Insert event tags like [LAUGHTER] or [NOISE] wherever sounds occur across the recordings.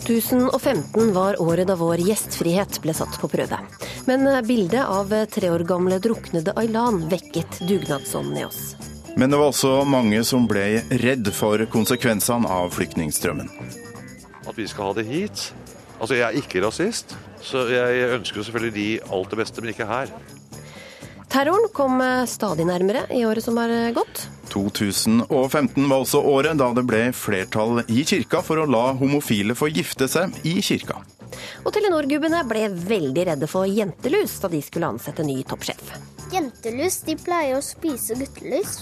2015 var året da vår gjestfrihet ble satt på prøve. Men bildet av tre år gamle druknede Aylan vekket dugnadsånden i oss. Men det var også mange som ble redd for konsekvensene av flyktningstrømmen. At vi skal ha det hit. Altså, jeg er ikke rasist, så jeg ønsker selvfølgelig de alt det beste, men ikke her. Terroren kom stadig nærmere i året som har gått. 2015 var også året da det ble flertall i kirka for å la homofile få gifte seg i kirka. Og Telenor-gubbene ble veldig redde for jentelus da de skulle ansette ny toppsjef. Jentelus de pleier å spise guttelus.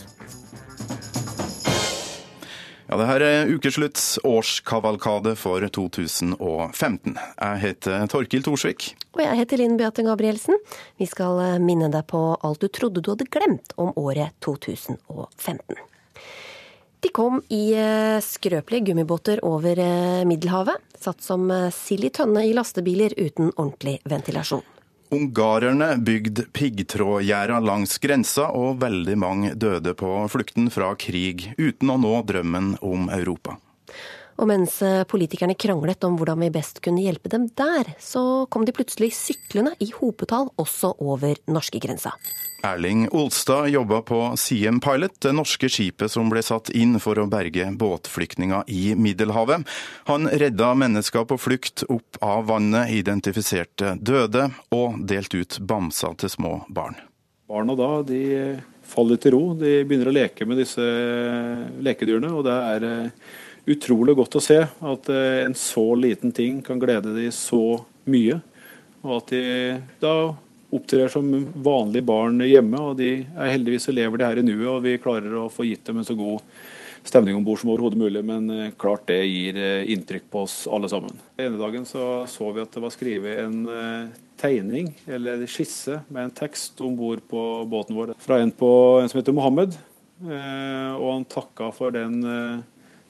Ja, det her er ukeslutts årskavalkade for 2015. Jeg heter Torkil Thorsvik. Og jeg heter Linn Beate Gabrielsen. Vi skal minne deg på alt du trodde du hadde glemt om året 2015. De kom i skrøpelige gummibåter over Middelhavet, satt som sild i tønne i lastebiler uten ordentlig ventilasjon. Ungarerne bygde piggtrådgjerder langs grensa, og veldig mange døde på flukten fra krig, uten å nå drømmen om Europa. Og mens politikerne kranglet om hvordan vi best kunne hjelpe dem der, så kom de plutselig syklende i hopetall også over norskegrensa. Erling Olstad jobba på Siem Pilot, det norske skipet som ble satt inn for å berge båtflyktninger i Middelhavet. Han redda mennesker på flukt opp av vannet, identifiserte døde og delte ut bamser til små barn. Barna da, de faller til ro. De begynner å leke med disse lekedyrene. og det er utrolig godt å se at en så liten ting kan glede de så mye. Og at de da opptrer som vanlige barn hjemme. og de er Heldigvis elever lever de her i nuet, og vi klarer å få gitt dem en så god stemning om bord som overhodet mulig. Men klart det gir inntrykk på oss alle sammen. ene dagen så, så vi at det var skrevet en tegning, eller skisse, med en tekst om bord på båten vår fra en, på, en som heter Mohammed. Og han takka for den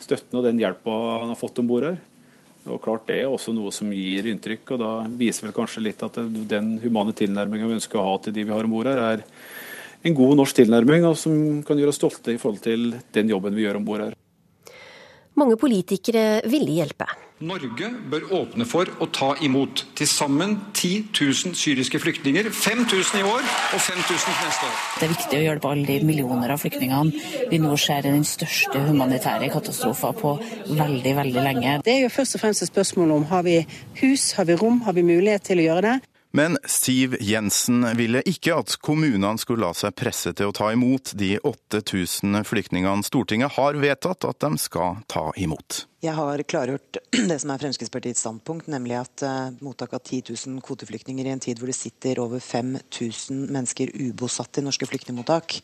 støtten og den hjelpa han har fått om bord her. Og klart Det er også noe som gir inntrykk, og da viser vel kanskje litt at den humane tilnærminga vi ønsker å ha til de vi har om bord her, er en god norsk tilnærming og som kan gjøre oss stolte i forhold til den jobben vi gjør om bord her. Mange politikere ville hjelpe. Norge bør åpne for å ta imot til sammen 10 000 syriske flyktninger. 5000 i år og 5000 neste år. Det er viktig å hjelpe alle de millioner av flyktningene vi nå ser den største humanitære katastrofen på veldig, veldig lenge. Det er jo først og fremst et spørsmål om har vi hus, har vi rom, har vi mulighet til å gjøre det. Men Siv Jensen ville ikke at kommunene skulle la seg presse til å ta imot de 8000 flyktningene Stortinget har vedtatt at de skal ta imot. Jeg har klargjort [CLEARS THROAT] det som er Fremskrittspartiets standpunkt, nemlig at mottak av 10 000 kvoteflyktninger i en tid hvor det sitter over 5000 mennesker ubosatt i norske flyktningmottak,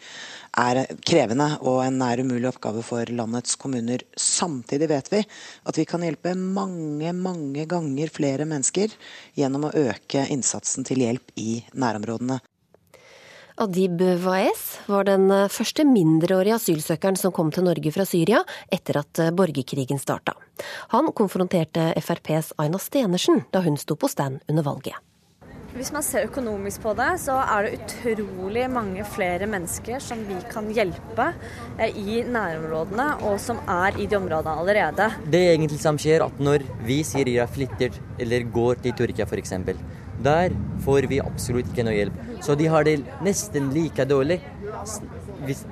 er krevende og en nær umulig oppgave for landets kommuner. Samtidig vet vi at vi kan hjelpe mange, mange ganger flere mennesker gjennom å øke innsatsen til hjelp i nærområdene. Adib Waez var den første mindreårige asylsøkeren som kom til Norge fra Syria etter at borgerkrigen starta. Han konfronterte FrPs Aina Stenersen da hun sto på stand under valget. Hvis man ser økonomisk på det, så er det utrolig mange flere mennesker som vi kan hjelpe i nærområdene, og som er i de områdene allerede. Det egentlig som skjer, at når vi Syria flytter eller går til Tyrkia f.eks., der får vi absolutt ikke noe hjelp. Så de har det nesten like dårlig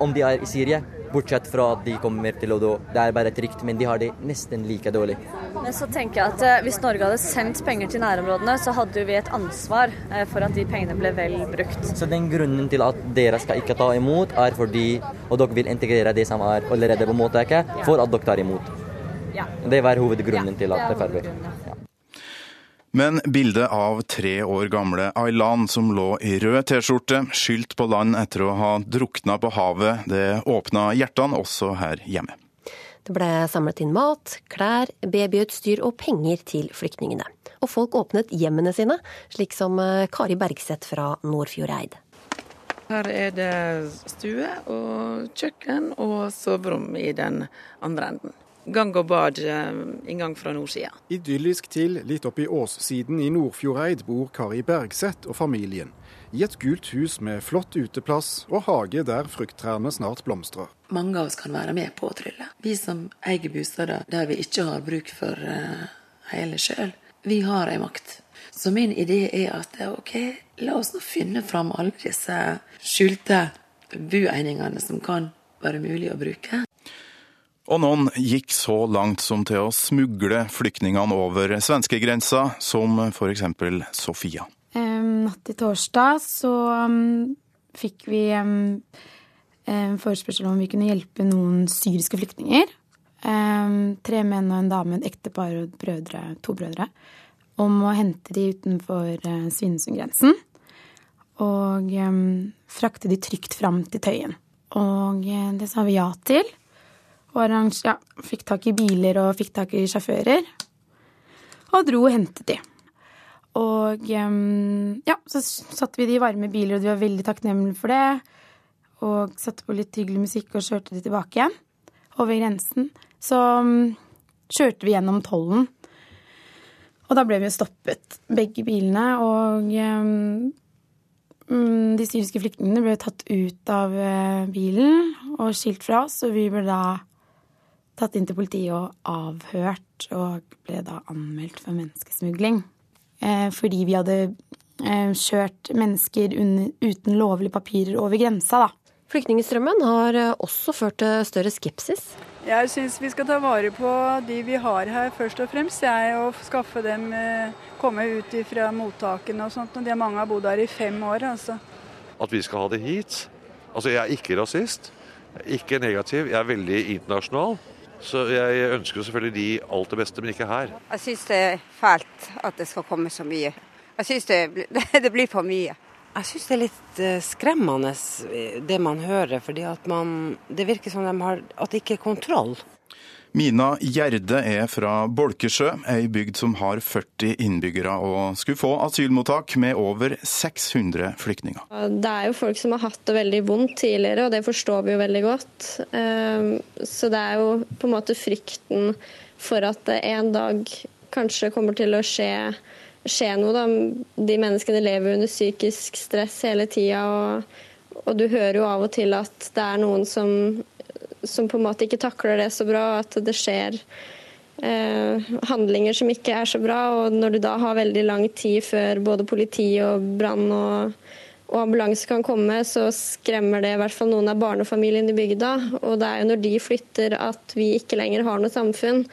om de er i Syria. Bortsett fra at de kommer til å Det er bare trygt, men de har det nesten like dårlig. Men så tenker jeg at Hvis Norge hadde sendt penger til nærområdene, så hadde vi et ansvar for at de pengene ble vel brukt. Så den grunnen til at dere skal ikke ta imot, er fordi Og dere vil integrere de som er allerede på mottaket, for at dere tar imot. Ja. Det var hovedgrunnen ja, til at det ja. Men bildet av tre år gamle Aylan som lå i rød T-skjorte, skylt på land etter å ha drukna på havet, det åpna hjertene også her hjemme. Det ble samlet inn mat, klær, babyutstyr og penger til flyktningene. Og folk åpnet hjemmene sine, slik som Kari Bergseth fra Nordfjordeid. Her er det stue og kjøkken og soverom i den andre enden gang og bad inngang fra nordsida. Idyllisk til litt oppi åssiden i Nordfjordeid bor Kari Bergseth og familien. I et gult hus med flott uteplass og hage der frukttrærne snart blomstrer. Mange av oss kan være med på å trylle. Vi som eier bostader der vi ikke har bruk for hele sjøl. Vi har ei makt. Så min idé er at ok, la oss nå finne fram alle disse skjulte buegningene som kan være mulig å bruke. Og noen gikk så langt som til å smugle flyktningene over svenskegrensa, som f.eks. Sofia. Natt til torsdag så um, fikk vi um, forespørsel om vi kunne hjelpe noen syriske flyktninger. tre menn og en dame, et ektepar og brødre, to brødre. Om å hente de utenfor uh, Svinesundgrensen. Og frakte de trygt fram til Tøyen. Og uh, det sa vi ja til. Og ja, fikk tak i biler og fikk tak i sjåfører. Og dro og hentet de. Og ja, så satte vi de i varme biler, og de var veldig takknemlige for det. Og satte på litt hyggelig musikk og kjørte de tilbake igjen over grensen. Så kjørte vi gjennom tollen. Og da ble vi jo stoppet, begge bilene. Og um, de syriske flyktningene ble tatt ut av eh, bilen og skilt fra oss, og vi ble da tatt inn til politiet og avhørt, og ble da anmeldt for menneskesmugling. Eh, fordi vi hadde eh, kjørt mennesker uten lovlige papirer over grensa, da. Flyktningstrømmen har eh, også ført til større skepsis. Jeg syns vi skal ta vare på de vi har her, først og fremst. Jeg, og skaffe dem komme ut fra mottakene og sånt. De mange har bodd her i fem år. altså. At vi skal ha det hit? Altså, Jeg er ikke rasist. Ikke negativ. Jeg er veldig internasjonal. Så jeg ønsker selvfølgelig de alt det beste, men ikke her. Jeg syns det er fælt at det skal komme så mye. Jeg syns det, [LAUGHS] det, blir for mye. Jeg syns det er litt eh, skremmende det man hører, fordi at man, det virker som de har, at det ikke er kontroll. Mina Gjerde er fra Bolkesjø, ei bygd som har 40 innbyggere og skulle få asylmottak med over 600 flyktninger. Det er jo folk som har hatt det veldig vondt tidligere, og det forstår vi jo veldig godt. Ehm, så det er jo på en måte frykten for at det en dag kanskje kommer til å skje, skje noe. Da. De menneskene lever under psykisk stress hele tida, og, og du hører jo av og til at det er noen som som på en måte ikke takler det så bra, at det skjer eh, handlinger som ikke er så bra. Og når du da har veldig lang tid før både politi og brann og, og ambulanse kan komme, så skremmer det i hvert fall noen av barnefamiliene i bygda. Og det er jo når de flytter at vi ikke lenger har noe samfunn.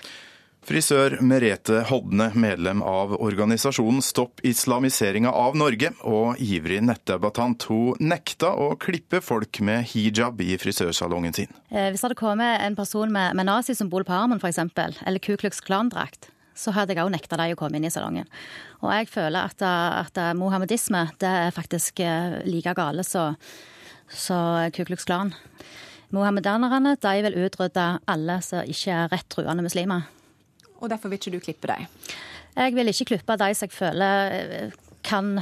Frisør Merete Hodne, medlem av organisasjonen Stopp islamiseringa av Norge, og ivrig nettdebattant, hun nekta å klippe folk med hijab i frisørsalongen sin. Eh, hvis det hadde kommet en person med, med nazisymbol på armen f.eks., eller Ku Klux Klan-drakt, så hadde jeg òg nekta dem å komme inn i salongen. Og jeg føler at, at mohammedisme det er faktisk eh, like gale som Ku Klux Klan. Mohammedanerne de vil utrydde alle som ikke er rett truende muslimer og derfor vil ikke du klippe dem? Jeg vil ikke klippe de som jeg føler eh, kan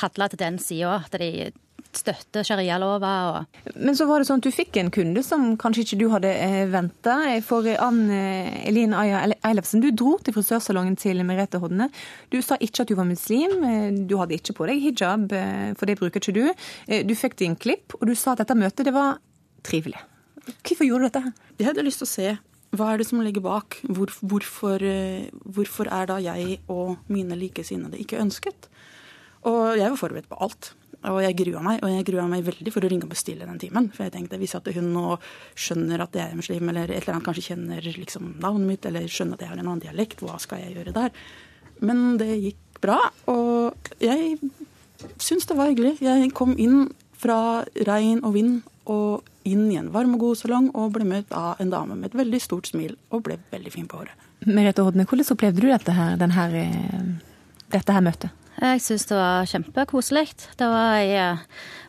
handle til den sida, at de støtter sharialover. Men så var det sånn at du fikk en kunde som kanskje ikke du hadde eh, venta. For Ann eh, Elin Aya Eilefsen, du dro til frisørsalongen til Merete Hodne. Du sa ikke at du var muslim, du hadde ikke på deg hijab, for det bruker ikke du. Du fikk din klipp, og du sa at dette møtet det var trivelig. Hvorfor gjorde du dette? Jeg hadde lyst til å se hva er det som ligger bak? Hvor, hvorfor, eh, hvorfor, er da jeg og mine likesinnede ikke ønsket? Og jeg var forberedt på alt. Og jeg grua meg, og jeg grua meg veldig for å ringe og bestille den timen. For jeg tenkte hvis at hun nå skjønner at jeg er muslim, eller et eller annet kanskje kjenner liksom navnet mitt, eller skjønner at jeg har en annen dialekt, hva skal jeg gjøre der? Men det gikk bra, og jeg syns det var hyggelig. Jeg kom inn fra regn og vind og inn i en varm og god salong og ble møtt av en dame med et veldig stort smil og ble veldig fin på håret. Merete Hodne, hvordan opplevde du dette her, her, eh, dette her møtet? Jeg syns det var kjempekoselig. Det var ei eh,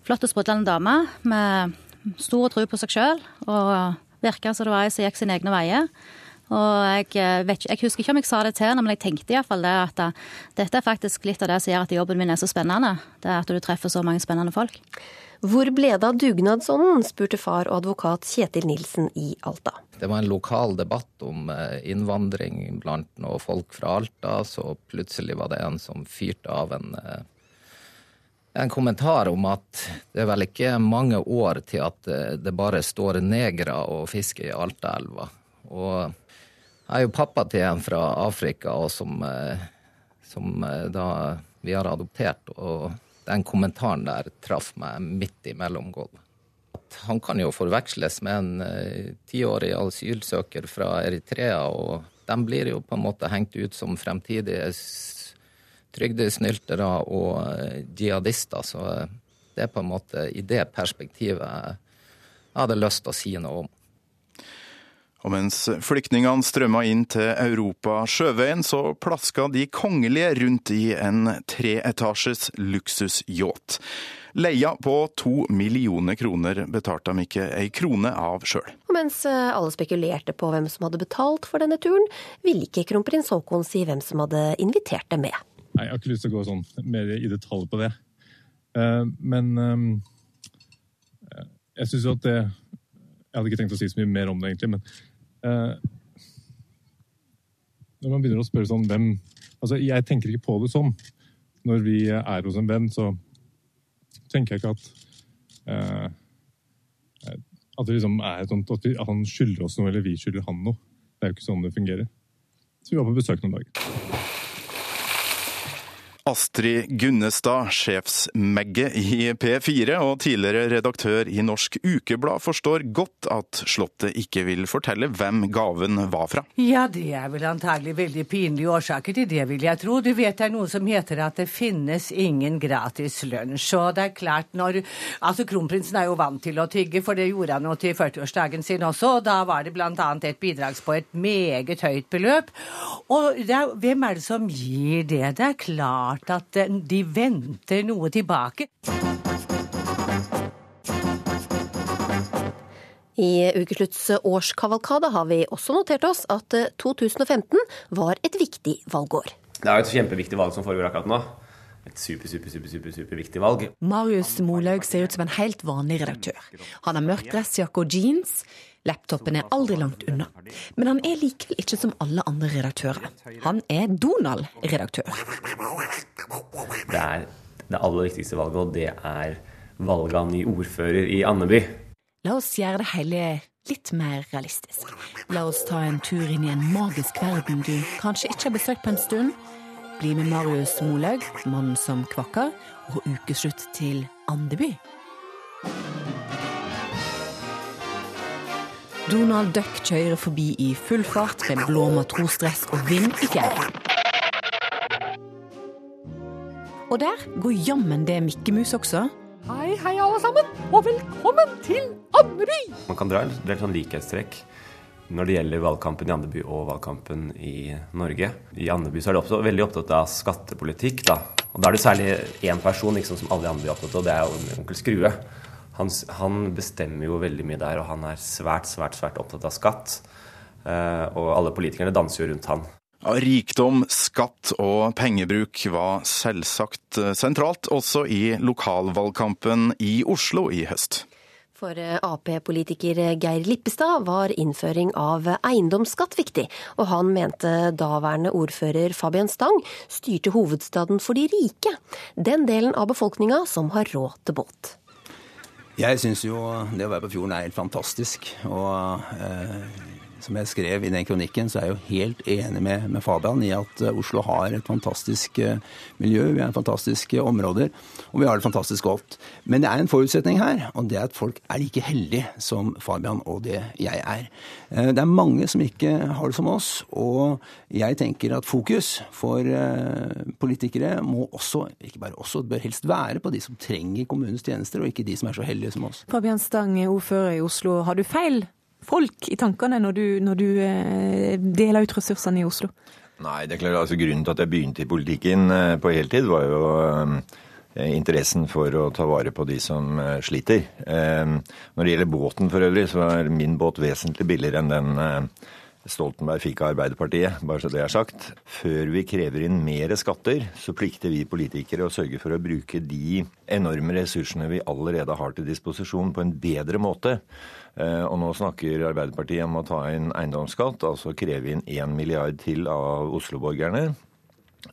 flott og sprudlende dame med stor tro på seg sjøl, og virka som det var ei som gikk sine egne veier. Og jeg, eh, vet, jeg, husker ikke om jeg sa det til henne, men jeg tenkte iallfall det at dette er faktisk litt av det som gjør at jobben min er så spennende. Det er at du treffer så mange spennende folk. Hvor ble det av dugnadsånden, spurte far og advokat Kjetil Nilsen i Alta. Det var en lokal debatt om eh, innvandring blant noen folk fra Alta, så plutselig var det en som fyrte av en, eh, en kommentar om at det er vel ikke mange år til at eh, det bare står negere og fisker i Altaelva. Og Jeg er jo pappa til en fra Afrika, og som, som da vi har adoptert. Og den kommentaren der traff meg midt imellom gulvet. Han kan jo forveksles med en tiårig asylsøker fra Eritrea, og de blir jo på en måte hengt ut som fremtidige trygdesnyltere og jihadister. Så det er på en måte i det perspektivet jeg hadde lyst til å si noe om. Og mens flyktningene strømma inn til Europa sjøveien, så plaska de kongelige rundt i en treetasjes luksusyacht. Leia på to millioner kroner betalte de ikke ei krone av sjøl. Og mens alle spekulerte på hvem som hadde betalt for denne turen, ville ikke kronprins Haakon si hvem som hadde invitert dem med. Nei, Jeg har ikke lyst til å gå sånn mer i detalj på det. Men jeg syns jo at det Jeg hadde ikke tenkt å si så mye mer om det, egentlig, men når man begynner å spørre sånn hvem Altså, jeg tenker ikke på det sånn. Når vi er hos en venn, så tenker jeg ikke at uh, At det liksom er sånt at, han skylder oss noe, eller vi skylder han noe. Det er jo ikke sånn det fungerer. Så vi var på besøk noen dager. Astrid Gunnestad, sjefsmegge i P4 og tidligere redaktør i Norsk Ukeblad, forstår godt at Slottet ikke vil fortelle hvem gaven var fra. Ja, det er vel antagelig veldig pinlige årsaker til det, vil jeg tro. Du vet det er noe som heter at det finnes ingen gratis lunsj. Og det er klart når Altså, kronprinsen er jo vant til å tygge, for det gjorde han jo til 40-årsdagen sin også, og da var det annet et bidrags på et meget høyt beløp. Og er, hvem er det som gir det? Det er klart at de venter noe tilbake. I Ukeslutts årskavalkade har vi også notert oss at 2015 var et viktig valgår. Det er jo et kjempeviktig valg som foregår akkurat nå. Et super, super, super, super, super viktig valg. Marius Molaug ser ut som en helt vanlig redaktør. Han har mørk dressjakke og jeans. Laptopen er aldri langt unna. Men han er likevel ikke som alle andre redaktører. Han er Donald-redaktør. Det er det aller viktigste valget, og det er valget av ny ordfører i Andeby. La oss gjøre det hele litt mer realistisk. La oss ta en tur inn i en magisk verden du kanskje ikke har besøkt på en stund. Bli med Marius Molaug, mannen som kvakker, og ukeslutt til Andeby. Donald Duck kjører forbi i full fart med blå matrosdress og vind i fjæra. Og der går jammen det Mikke Mus også. Hei, hei alle sammen, og velkommen til Andeby! Man kan dra en del sånn likhetstrekk når det gjelder valgkampen i Andeby og valgkampen i Norge. I Andeby så er de også veldig opptatt av skattepolitikk. da. Og Da er det særlig én person liksom, som alle i Andeby er opptatt av, og det er jo onkel Skrue. Han, han, bestemmer jo veldig mye der, og han er svært, svært, svært opptatt av skatt. Uh, og alle politikerne danser jo rundt han. Ja, rikdom, skatt og pengebruk var selvsagt sentralt også i lokalvalgkampen i Oslo i høst. For Ap-politiker Geir Lippestad var innføring av eiendomsskatt viktig, og han mente daværende ordfører Fabian Stang styrte hovedstaden for de rike, den delen av befolkninga som har råd til båt. Jeg syns jo det å være på fjorden er helt fantastisk. Og eh, som jeg skrev i den kronikken, så er jeg jo helt enig med, med Fabian i at Oslo har et fantastisk miljø. Vi har fantastiske områder, og vi har det fantastisk godt. Men det er en forutsetning her, og det er at folk er like heldige som Fabian og det jeg er. Det er mange som ikke har det som oss, og jeg tenker at fokus for politikere må også, ikke bare også, bør helst være på de som trenger kommunens tjenester, og ikke de som er så heldige som oss. Fabian Stang, ordfører i Oslo. Har du feil folk i tankene når du, når du eh, deler ut ressursene i Oslo? Nei, det er klart, altså Grunnen til at jeg begynte i politikken eh, på heltid, var jo eh, interessen for å ta vare på de som sliter. Når det gjelder båten for øvrig, så er min båt vesentlig billigere enn den Stoltenberg fikk av Arbeiderpartiet, bare så det er sagt. Før vi krever inn mer skatter, så plikter vi politikere å sørge for å bruke de enorme ressursene vi allerede har til disposisjon, på en bedre måte. Og nå snakker Arbeiderpartiet om å ta inn eiendomsskatt, altså kreve inn 1 milliard til av Oslo-borgerne.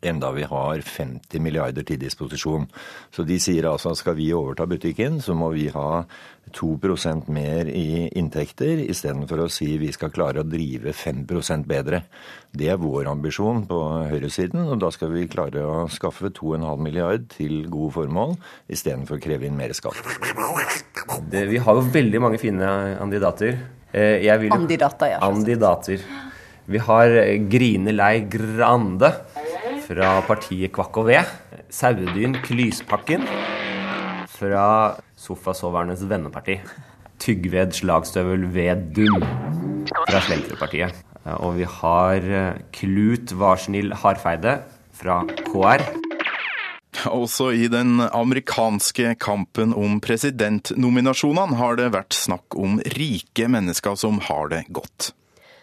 Enda vi har 50 milliarder til disposisjon. Så de sier altså at skal vi overta butikken, så må vi ha 2% mer i inntekter, istedenfor å si vi skal klare å drive 5% bedre. Det er vår ambisjon på høyresiden, og da skal vi klare å skaffe 2,5 milliard til gode formål, istedenfor å kreve inn mer skatt. Det, vi har jo veldig mange fine kandidater. Eh, jeg vil Andidater, ja. Andidater. Vi har Grine Lei Grande fra partiet Kvakk og Ved. Sauedyn Klyspakken fra Sofasovernes venneparti. Tyggved Slagstøvel Vedum fra Slentrepartiet. Og vi har Klut Varsnill Harfeide fra KR. Også i den amerikanske kampen om presidentnominasjonene har det vært snakk om rike mennesker som har det godt.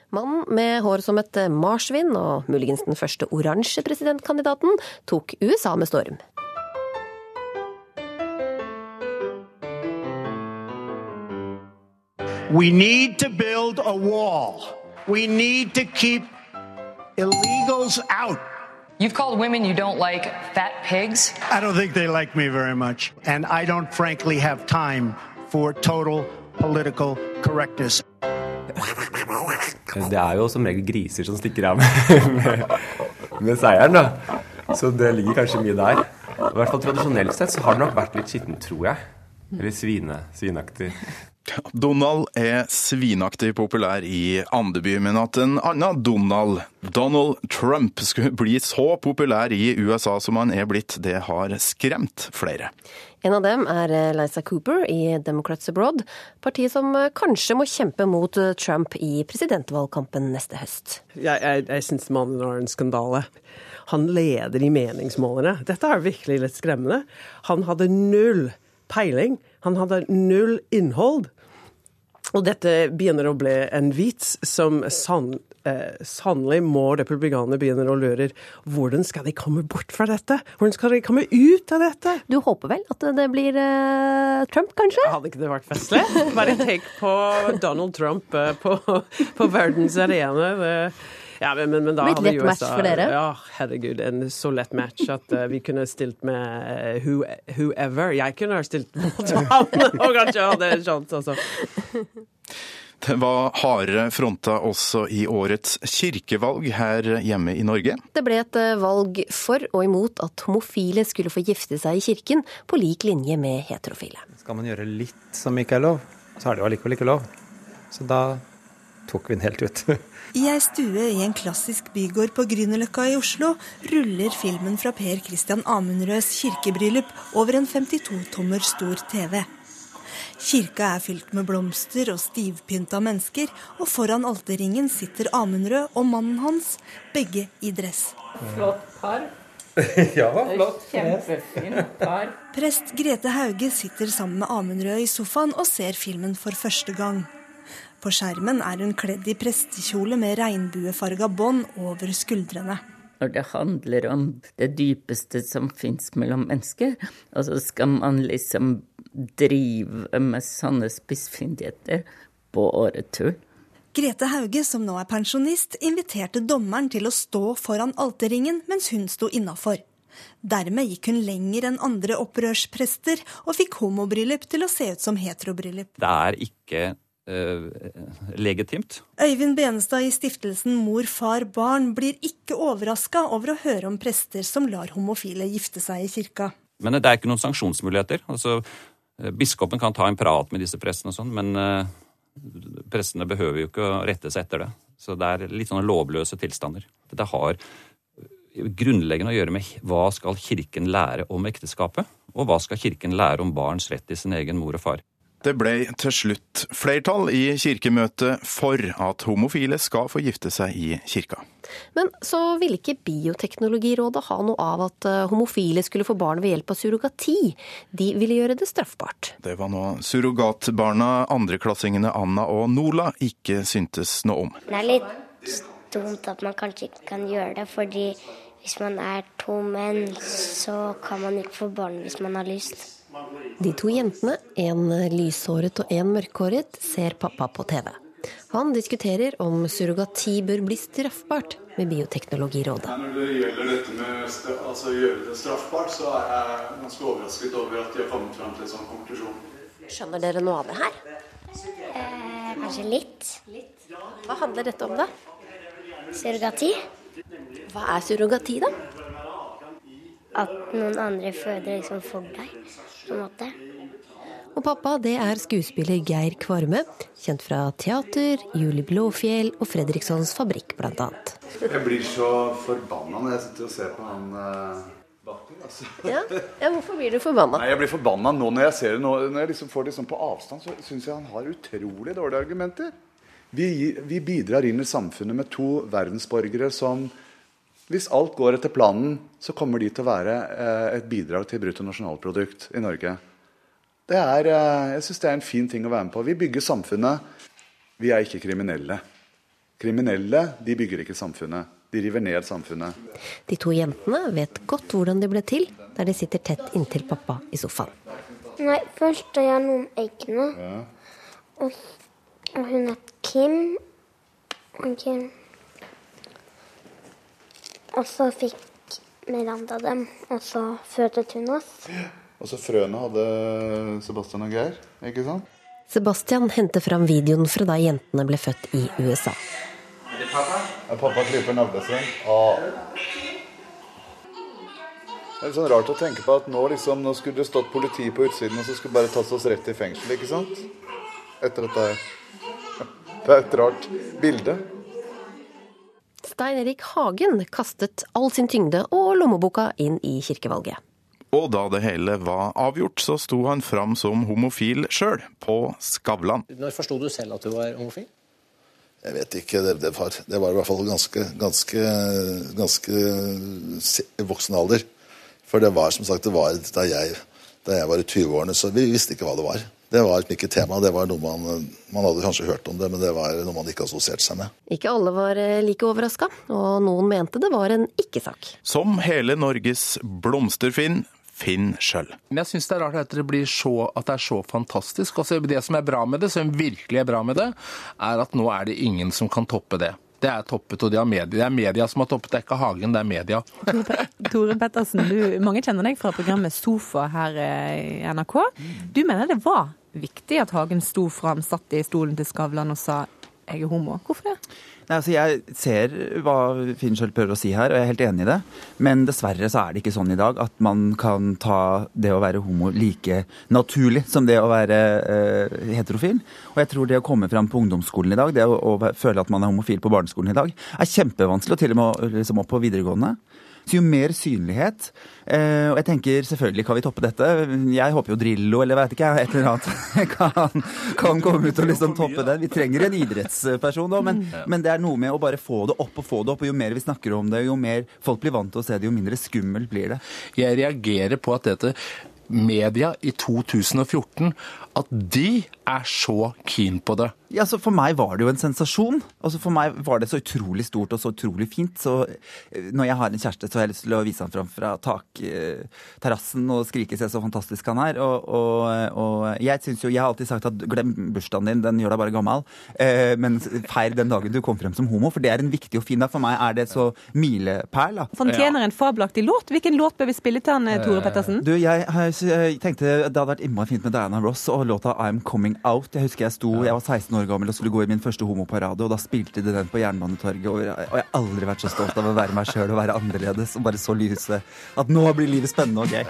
Mannen med hår som et marsvin, og muligens den første oransje presidentkandidaten, tok USA med storm. We need to build a wall. We need to keep illegals out. You've called women you don't like fat pigs. I don't think they like me very much. And I don't frankly have time for total political correctness. Det er jo som regel griser som stikker av med, med, seieren, da. Så det ligger kanskje mye der. I hvert fall Tradisjonelt sett så har det nok vært litt skittent, tror jeg. Eller svine, svinaktig. Donald er svinaktig populær i Andeby, men at en annen Donald, Donald Trump, skulle bli så populær i USA som han er blitt, det har skremt flere. En av dem er Liza Cooper i Democrats Abroad, partiet som kanskje må kjempe mot Trump i presidentvalgkampen neste høst. Jeg, jeg, jeg syns mannen har en skandale. Han leder i meningsmålene. Dette er virkelig litt skremmende. Han hadde null peiling. Han hadde null innhold. Og dette begynner å bli en vits som sann, eh, sannelig må republikanerne begynne å lure. Hvordan skal de komme bort fra dette? Hvordan skal de komme ut av dette? Du håper vel at det blir eh, Trump, kanskje? Hadde ikke det vært festlig? Bare tenk på Donald Trump eh, på, på verdens arena. Det, ja, men, men, men da Blitt lett USA match for dere? Ja, herregud. En så lett match at uh, vi kunne stilt med eh, who, whoever. Jeg kunne ha stilt mot [LAUGHS] han, og kanskje hadde en sjanse, altså. Det var hardere fronta også i årets kirkevalg her hjemme i Norge. Det ble et eh, valg for og imot at homofile skulle få gifte seg i kirken, på lik linje med heterofile. Skal man gjøre litt som ikke er lov, så er det jo allikevel ikke lov. Så da tok vi den helt ut. [LAUGHS] I ei stue i en klassisk bygård på Grünerløkka i Oslo ruller filmen fra Per Christian Amundrøds kirkebryllup over en 52 tommer stor TV. Kirka er fylt med blomster og stivpynta mennesker, og foran alterringen sitter Amundrød og mannen hans, begge i dress. Flott par. [LAUGHS] ja, flott. Kjempefint par. Prest Grete Hauge sitter sammen med Amundrød i sofaen og ser filmen for første gang. På skjermen er hun kledd i prestekjole med regnbuefarga bånd over skuldrene. Når det handler om det dypeste som fins mellom mennesker, og så skal man liksom drive med sånne spissfindigheter på åretur. Grete Hauge, som nå er pensjonist, inviterte dommeren til å stå foran alterringen mens hun sto innafor. Dermed gikk hun lenger enn andre opprørsprester, og fikk homobryllup til å se ut som heterobryllup. Det er ikke eh, legitimt. Øyvind Benestad i stiftelsen Mor, far, barn blir ikke overraska over å høre om prester som lar homofile gifte seg i kirka. Men det er ikke noen sanksjonsmuligheter. Altså, biskopen kan ta en prat med disse prestene og sånn, men eh, prestene behøver jo ikke å rette seg etter det. Så det er litt sånne lovløse tilstander. Dette har grunnleggende å gjøre med hva skal Kirken lære om ekteskapet, og hva skal Kirken lære om barns rett til sin egen mor og far. Det ble til slutt flertall i kirkemøtet for at homofile skal få gifte seg i kirka. Men så ville ikke Bioteknologirådet ha noe av at eh, homofile skulle få barn ved hjelp av surrogati. De ville gjøre det straffbart. Det var noe surrogatbarna, andreklassingene Anna og Nola, ikke syntes noe om. Det er litt dumt at man kanskje ikke kan gjøre det, fordi hvis man er to menn, så kan man ikke få barn hvis man har lyst. De to jentene, en lyshåret og en mørkhåret, ser pappa på TV. Han diskuterer om surrogati bør bli straffbart. med Bioteknologirådet. Når det gjelder dette med altså, å gjøre det straffbart, så er jeg ganske overrasket over at de har kommet fram til en sånn konklusjon. Skjønner dere noe av det her? Eh, kanskje litt. Hva handler dette om, da? Surrogati. Hva er surrogati, da? At noen andre føder liksom for deg, på en måte. Og pappa, det er skuespiller Geir Kvarme, kjent fra teater, Julie Blåfjell og Fredrikssons Fabrikk, blant annet. Jeg blir så forbanna når jeg sitter og ser på han uh, Bakken. Altså. Ja? ja, hvorfor blir du forbanna? Nei, Jeg blir forbanna nå når jeg ser det. Nå, når jeg liksom får det sånn på avstand, så syns jeg han har utrolig dårlige argumenter. Vi, vi bidrar inn i samfunnet med to verdensborgere som hvis alt går etter planen, så kommer de til å være eh, et bidrag til bruttonasjonalprodukt i Norge. Det er, eh, jeg syns det er en fin ting å være med på. Vi bygger samfunnet. Vi er ikke kriminelle. Kriminelle de bygger ikke samfunnet. De river ned samfunnet. De to jentene vet godt hvordan det ble til, der de sitter tett inntil pappa i sofaen. Nei, først har jeg noen eggene. Ja. Og, og hun er Kim. Og Kim. Og så fikk Miranda dem, og så fødet hun oss. Og så frøene hadde Sebastian og Geir, ikke sant? Sebastian henter fram videoen fra da jentene ble født i USA. Er det pappa? Ja, pappa klyper navlestreng. Ah. Det er litt sånn rart å tenke på at nå, liksom, nå skulle det stått politi på utsiden, og så skulle bare tatt oss rett i fengsel, ikke sant? Etter dette her. [LAUGHS] Det er et rart bilde. Stein Erik Hagen kastet all sin tyngde og lommeboka inn i kirkevalget. Og da det hele var avgjort, så sto han fram som homofil sjøl, på Skavlan. Når forsto du selv at du var homofil? Jeg vet ikke. Det, det, var, det var i hvert fall ganske, ganske, ganske voksen alder. For det var som sagt det var da jeg, da jeg var i 20-årene, så vi visste ikke hva det var. Det var ikke tema. Det var noe man, man hadde kanskje hørt om det, men det var noe man ikke assosierte seg med. Ikke alle var eh, like overraska, og noen mente det var en ikke-sak. Som hele Norges blomsterfinn, Finn sjøl. Men jeg syns det er rart at det, blir så, at det er så fantastisk. Altså, det som er bra med det, som virkelig er bra med det, er at nå er det ingen som kan toppe det. Det er toppet, og de har media, det er media som har toppet, det er ikke Hagen, det er media. Tore Pettersen, du, mange kjenner deg fra programmet Sofa her i NRK. Du mener det var viktig at Hagen sto fram, satt i stolen til Skavlan og sa jeg er homo. Hvorfor det? Nei, altså Jeg ser hva Finnskjøld prøver å si her, og jeg er helt enig i det. Men dessverre så er det ikke sånn i dag at man kan ta det å være homo like naturlig som det å være uh, heterofil. Og jeg tror det å komme fram på ungdomsskolen i dag, det å, å, føle at man er homofil på barneskolen i dag, er kjempevanskelig, og til og med liksom opp på videregående. Så jo mer synlighet eh, Og jeg tenker selvfølgelig kan vi toppe dette. Jeg håper jo Drillo eller vet ikke et eller annet [LAUGHS] kan, kan komme ut og liksom toppe det. Vi trenger en idrettsperson da, men, men, det er noe med å bare få det opp og få det opp. Og jo mer vi snakker om det, jo mer folk blir vant til å se det, jo mindre skummelt blir det. Jeg reagerer på at dette media i 2014 at de er så keen på det. Ja, så For meg var det jo en sensasjon. Altså For meg var det så utrolig stort og så utrolig fint. Så eh, når jeg har en kjæreste, så har jeg lyst til å vise ham fram fra takterrassen og skrike 'se så fantastisk han er'. Og, og, og jeg synes jo, jeg har alltid sagt at glem bursdagen din, den gjør deg bare gammel. Eh, men feir den dagen du kom frem som homo, for det er en viktig og fin dag. For meg er det så milepæl. da. tjener en fabelaktig låt. Hvilken låt bør vi spille til han, Tore Pettersen? Du, jeg, jeg tenkte det hadde vært innmari fint med Diana Ross og låta 'I'm Coming Out'. Jeg husker jeg sto, jeg var 16 år gammel og skulle gå i min første homoparade, og da spilte de den på Jernbanetorget. Og jeg, har aldri vært så stolt av å være meg sjøl og være annerledes og bare så lyse at nå blir livet spennende og gøy.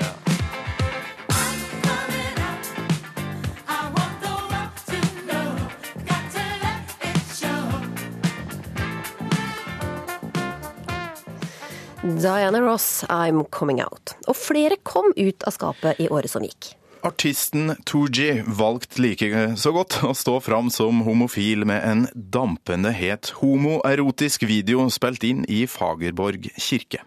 Diana Ross, 'I'm Coming Out'. Og flere kom ut av skapet i året som gikk. Artisten Tooji valgte like så godt å stå fram som homofil med en dampende het homoerotisk video spilt inn i Fagerborg kirke.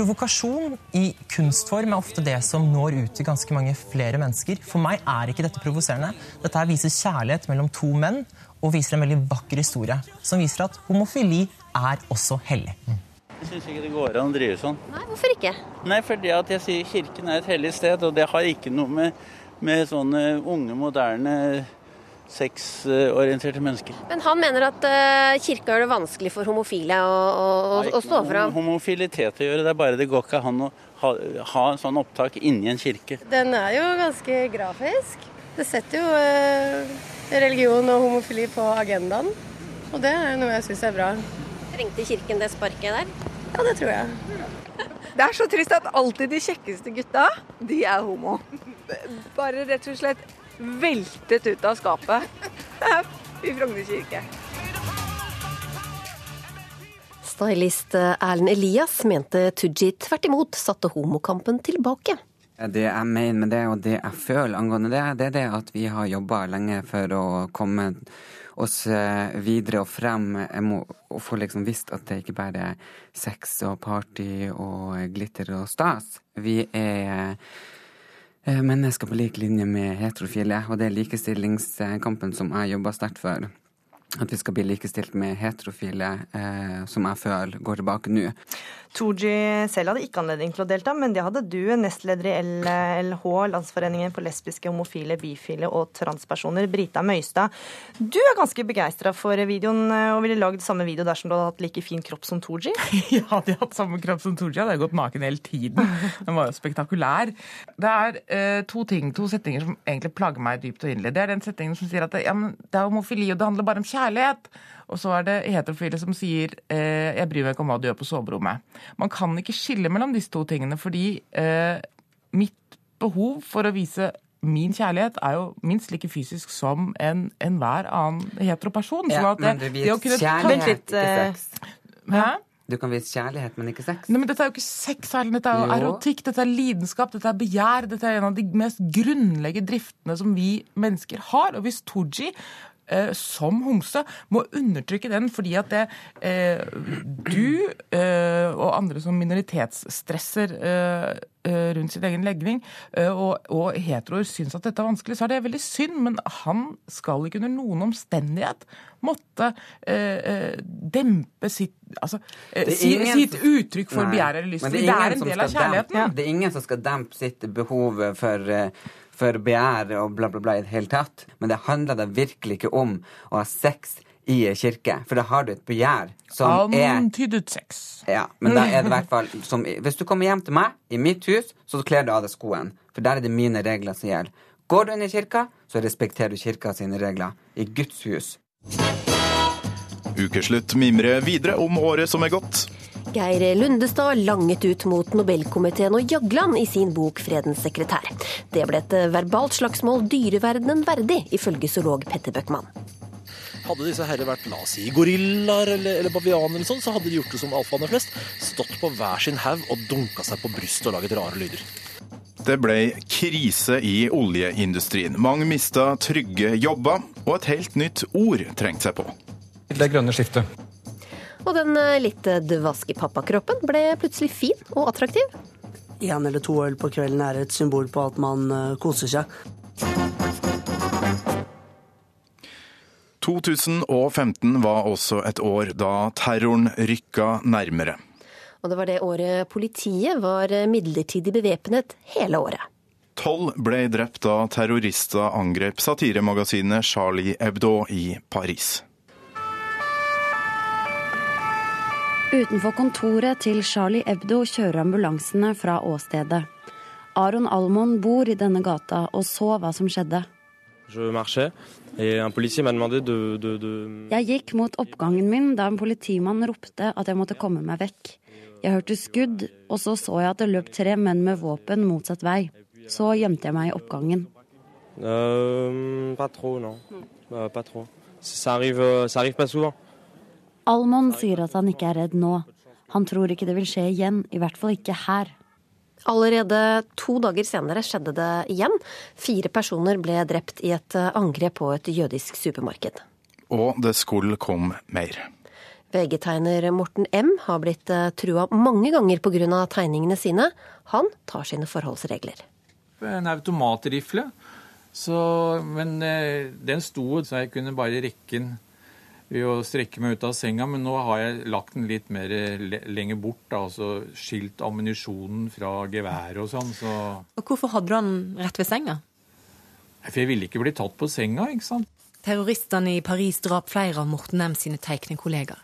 Provokasjon i kunstform er ofte det som når ut til ganske mange flere mennesker. For meg er ikke dette provoserende. Dette her viser kjærlighet mellom to menn og viser en veldig vakker historie som viser at homofili er også hellig. Jeg syns ikke det går an å drive sånn. Nei, Hvorfor ikke? Nei, fordi at jeg sier Kirken er et hellig sted, og det har ikke noe med, med sånne unge, moderne sexorienterte mennesker. Men han mener at uh, kirka gjør det vanskelig for homofile å, å, å stå fram. Homofilitet å gjøre, det er bare det går ikke an å ha, ha en sånn opptak inni en kirke. Den er jo ganske grafisk. Det setter jo uh, religion og homofili på agendaen. Og det er noe jeg syns er bra. Trengte kirken det sparket der? Ja, det tror jeg. Det er så trist at alltid de kjekkeste gutta, de er homo. Bare rett og slett veltet ut av skapet i Frogner kirke. Stylist Erlend Elias mente Tooji tvert imot satte homokampen tilbake. Det jeg mener med det, og det jeg føler angående det, det er det at vi har jobba lenge for å komme oss eh, videre og frem Jeg og få liksom visst at det ikke bare er sex og party og glitter og stas. Vi er eh, mennesker på lik linje med heterofile, og det er likestillingskampen som jeg jobber sterkt for. At vi skal bli likestilt med heterofile, eh, som jeg føler går tilbake nå. Tooji selv hadde ikke anledning til å delta, men det hadde du, nestleder i LLH, Landsforeningen for lesbiske, homofile, bifile og transpersoner, Brita Møystad. Du er ganske begeistra for videoen og ville lagd samme video dersom du hadde hatt like fin kropp som Tooji? [LAUGHS] ja, hadde jeg hatt samme kropp som Tooji, hadde jeg gått naken hele tiden. Den var jo spektakulær. Det er uh, to ting, to setninger som egentlig plager meg dypt og inderlig. Det er den setningen som sier at det, ja, det er homofili, og det handler bare om kjærlighet. Og så er det heterofile som sier eh, 'jeg bryr meg ikke om hva du gjør på soverommet'. Man kan ikke skille mellom disse to tingene, fordi eh, mitt behov for å vise min kjærlighet er jo minst like fysisk som enhver en annen heteroperson. Ja, men du viser kjærlighet, ikke eh, sex. Hæ? Du kan vise kjærlighet, men ikke sex. Nei, men Dette er jo ikke sex, Erlend. Dette er jo, jo erotikk, dette er lidenskap, dette er begjær. Dette er en av de mest grunnleggende driftene som vi mennesker har. Og hvis Tooji eh, som homse må undertrykke den fordi at det, eh, du eh, og andre som minoritetsstresser eh, eh, rundt sin egen legning, eh, og, og heteroer syns at dette er vanskelig, så er det veldig synd. Men han skal ikke under noen omstendighet måtte dempe sitt altså, sitt uttrykk for begjær eller lyst. Det, det er en del av kjærligheten. Dempe, det er ingen som skal dempe sitt behov for for begjær og bla, bla, bla i det hele tatt. Men det handler da virkelig ikke om å ha sex i kirke, for da har du et begjær som er Antydet sex. Ja, men da er det i hvert fall som Hvis du kommer hjem til meg, i mitt hus, så kler du av deg skoen. For der er det mine regler som gjelder. Går du inn i kirka, så respekterer du kirka sine regler. I Guds hus. Ukeslutt mimrer videre om året som er gått. Geir Lundestad langet ut mot Nobelkomiteen og Jagland i sin bok 'Fredens sekretær'. Det ble et verbalt slagsmål dyreverdenen verdig, ifølge zoolog Petter Bøckmann. Hadde disse herre vært la oss si, gorillaer eller, eller bavianer, eller sånn, så hadde de gjort det som alfaene flest. Stått på hver sin haug og dunka seg på brystet og laget rare lyder. Det ble krise i oljeindustrien. Mange mista trygge jobber, og et helt nytt ord trengte seg på. Det grønne skiftet. Og den eh, litt dvaske pappakroppen ble plutselig fin og attraktiv. Én eller to øl på kvelden er et symbol på at man eh, koser seg. 2015 var også et år da terroren rykka nærmere. Og det var det året politiet var midlertidig bevæpnet hele året. Tolv ble drept da terrorister angrep satiremagasinet Charlie Hebdo i Paris. Utenfor kontoret til Charlie Hebdo kjører ambulansene fra åstedet. Aron Almon bor i denne gata og så hva som skjedde. Jeg gikk mot oppgangen min da en politimann ropte at jeg måtte komme meg vekk. Jeg hørte skudd, og så så jeg at det løp tre menn med våpen motsatt vei. Så gjemte jeg meg i oppgangen. Uh, pas trop, non. Uh, pas trop. Ça arrive, ça arrive pas souvent. Almon sier at han ikke er redd nå. Han tror ikke det vil skje igjen, i hvert fall ikke her. Allerede to dager senere skjedde det igjen. Fire personer ble drept i et angrep på et jødisk supermarked. Og det skulle komme mer. VG-tegner Morten M har blitt eh, trua mange ganger pga. tegningene sine. Han tar sine forholdsregler. En automatrifle. Så, men eh, den sto så jeg kunne bare rekke den ved å strekke meg ut av senga, men nå har jeg lagt den litt mer lenger bort. Da, altså skilt ammunisjonen fra geværet og sånn. Så... Og Hvorfor hadde du den rett ved senga? For jeg ville ikke bli tatt på senga, ikke sant. Terroristene i Paris drap flere av Morten M sine teiknekollegaer.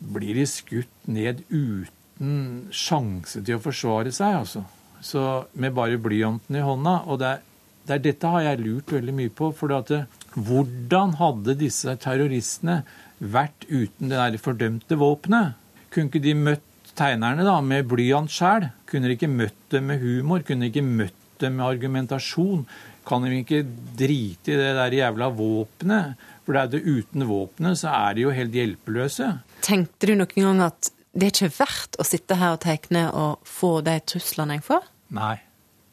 Blir de skutt ned uten sjanse til å forsvare seg, altså. Så med bare blyanten i hånda. Og det er, det er dette har jeg lurt veldig mye på. For at, hvordan hadde disse terroristene vært uten det der fordømte våpenet? Kunne ikke de møtt tegnerne da, med blyant sjæl? Kunne de ikke møtt dem med humor? Kunne de ikke møtt dem med argumentasjon? Kan de ikke drite i det der jævla våpenet? For det er det uten våpenet så er de jo helt hjelpeløse. Tenkte du noen gang at det er ikke verdt å sitte her og tegne og få de truslene jeg får? Nei,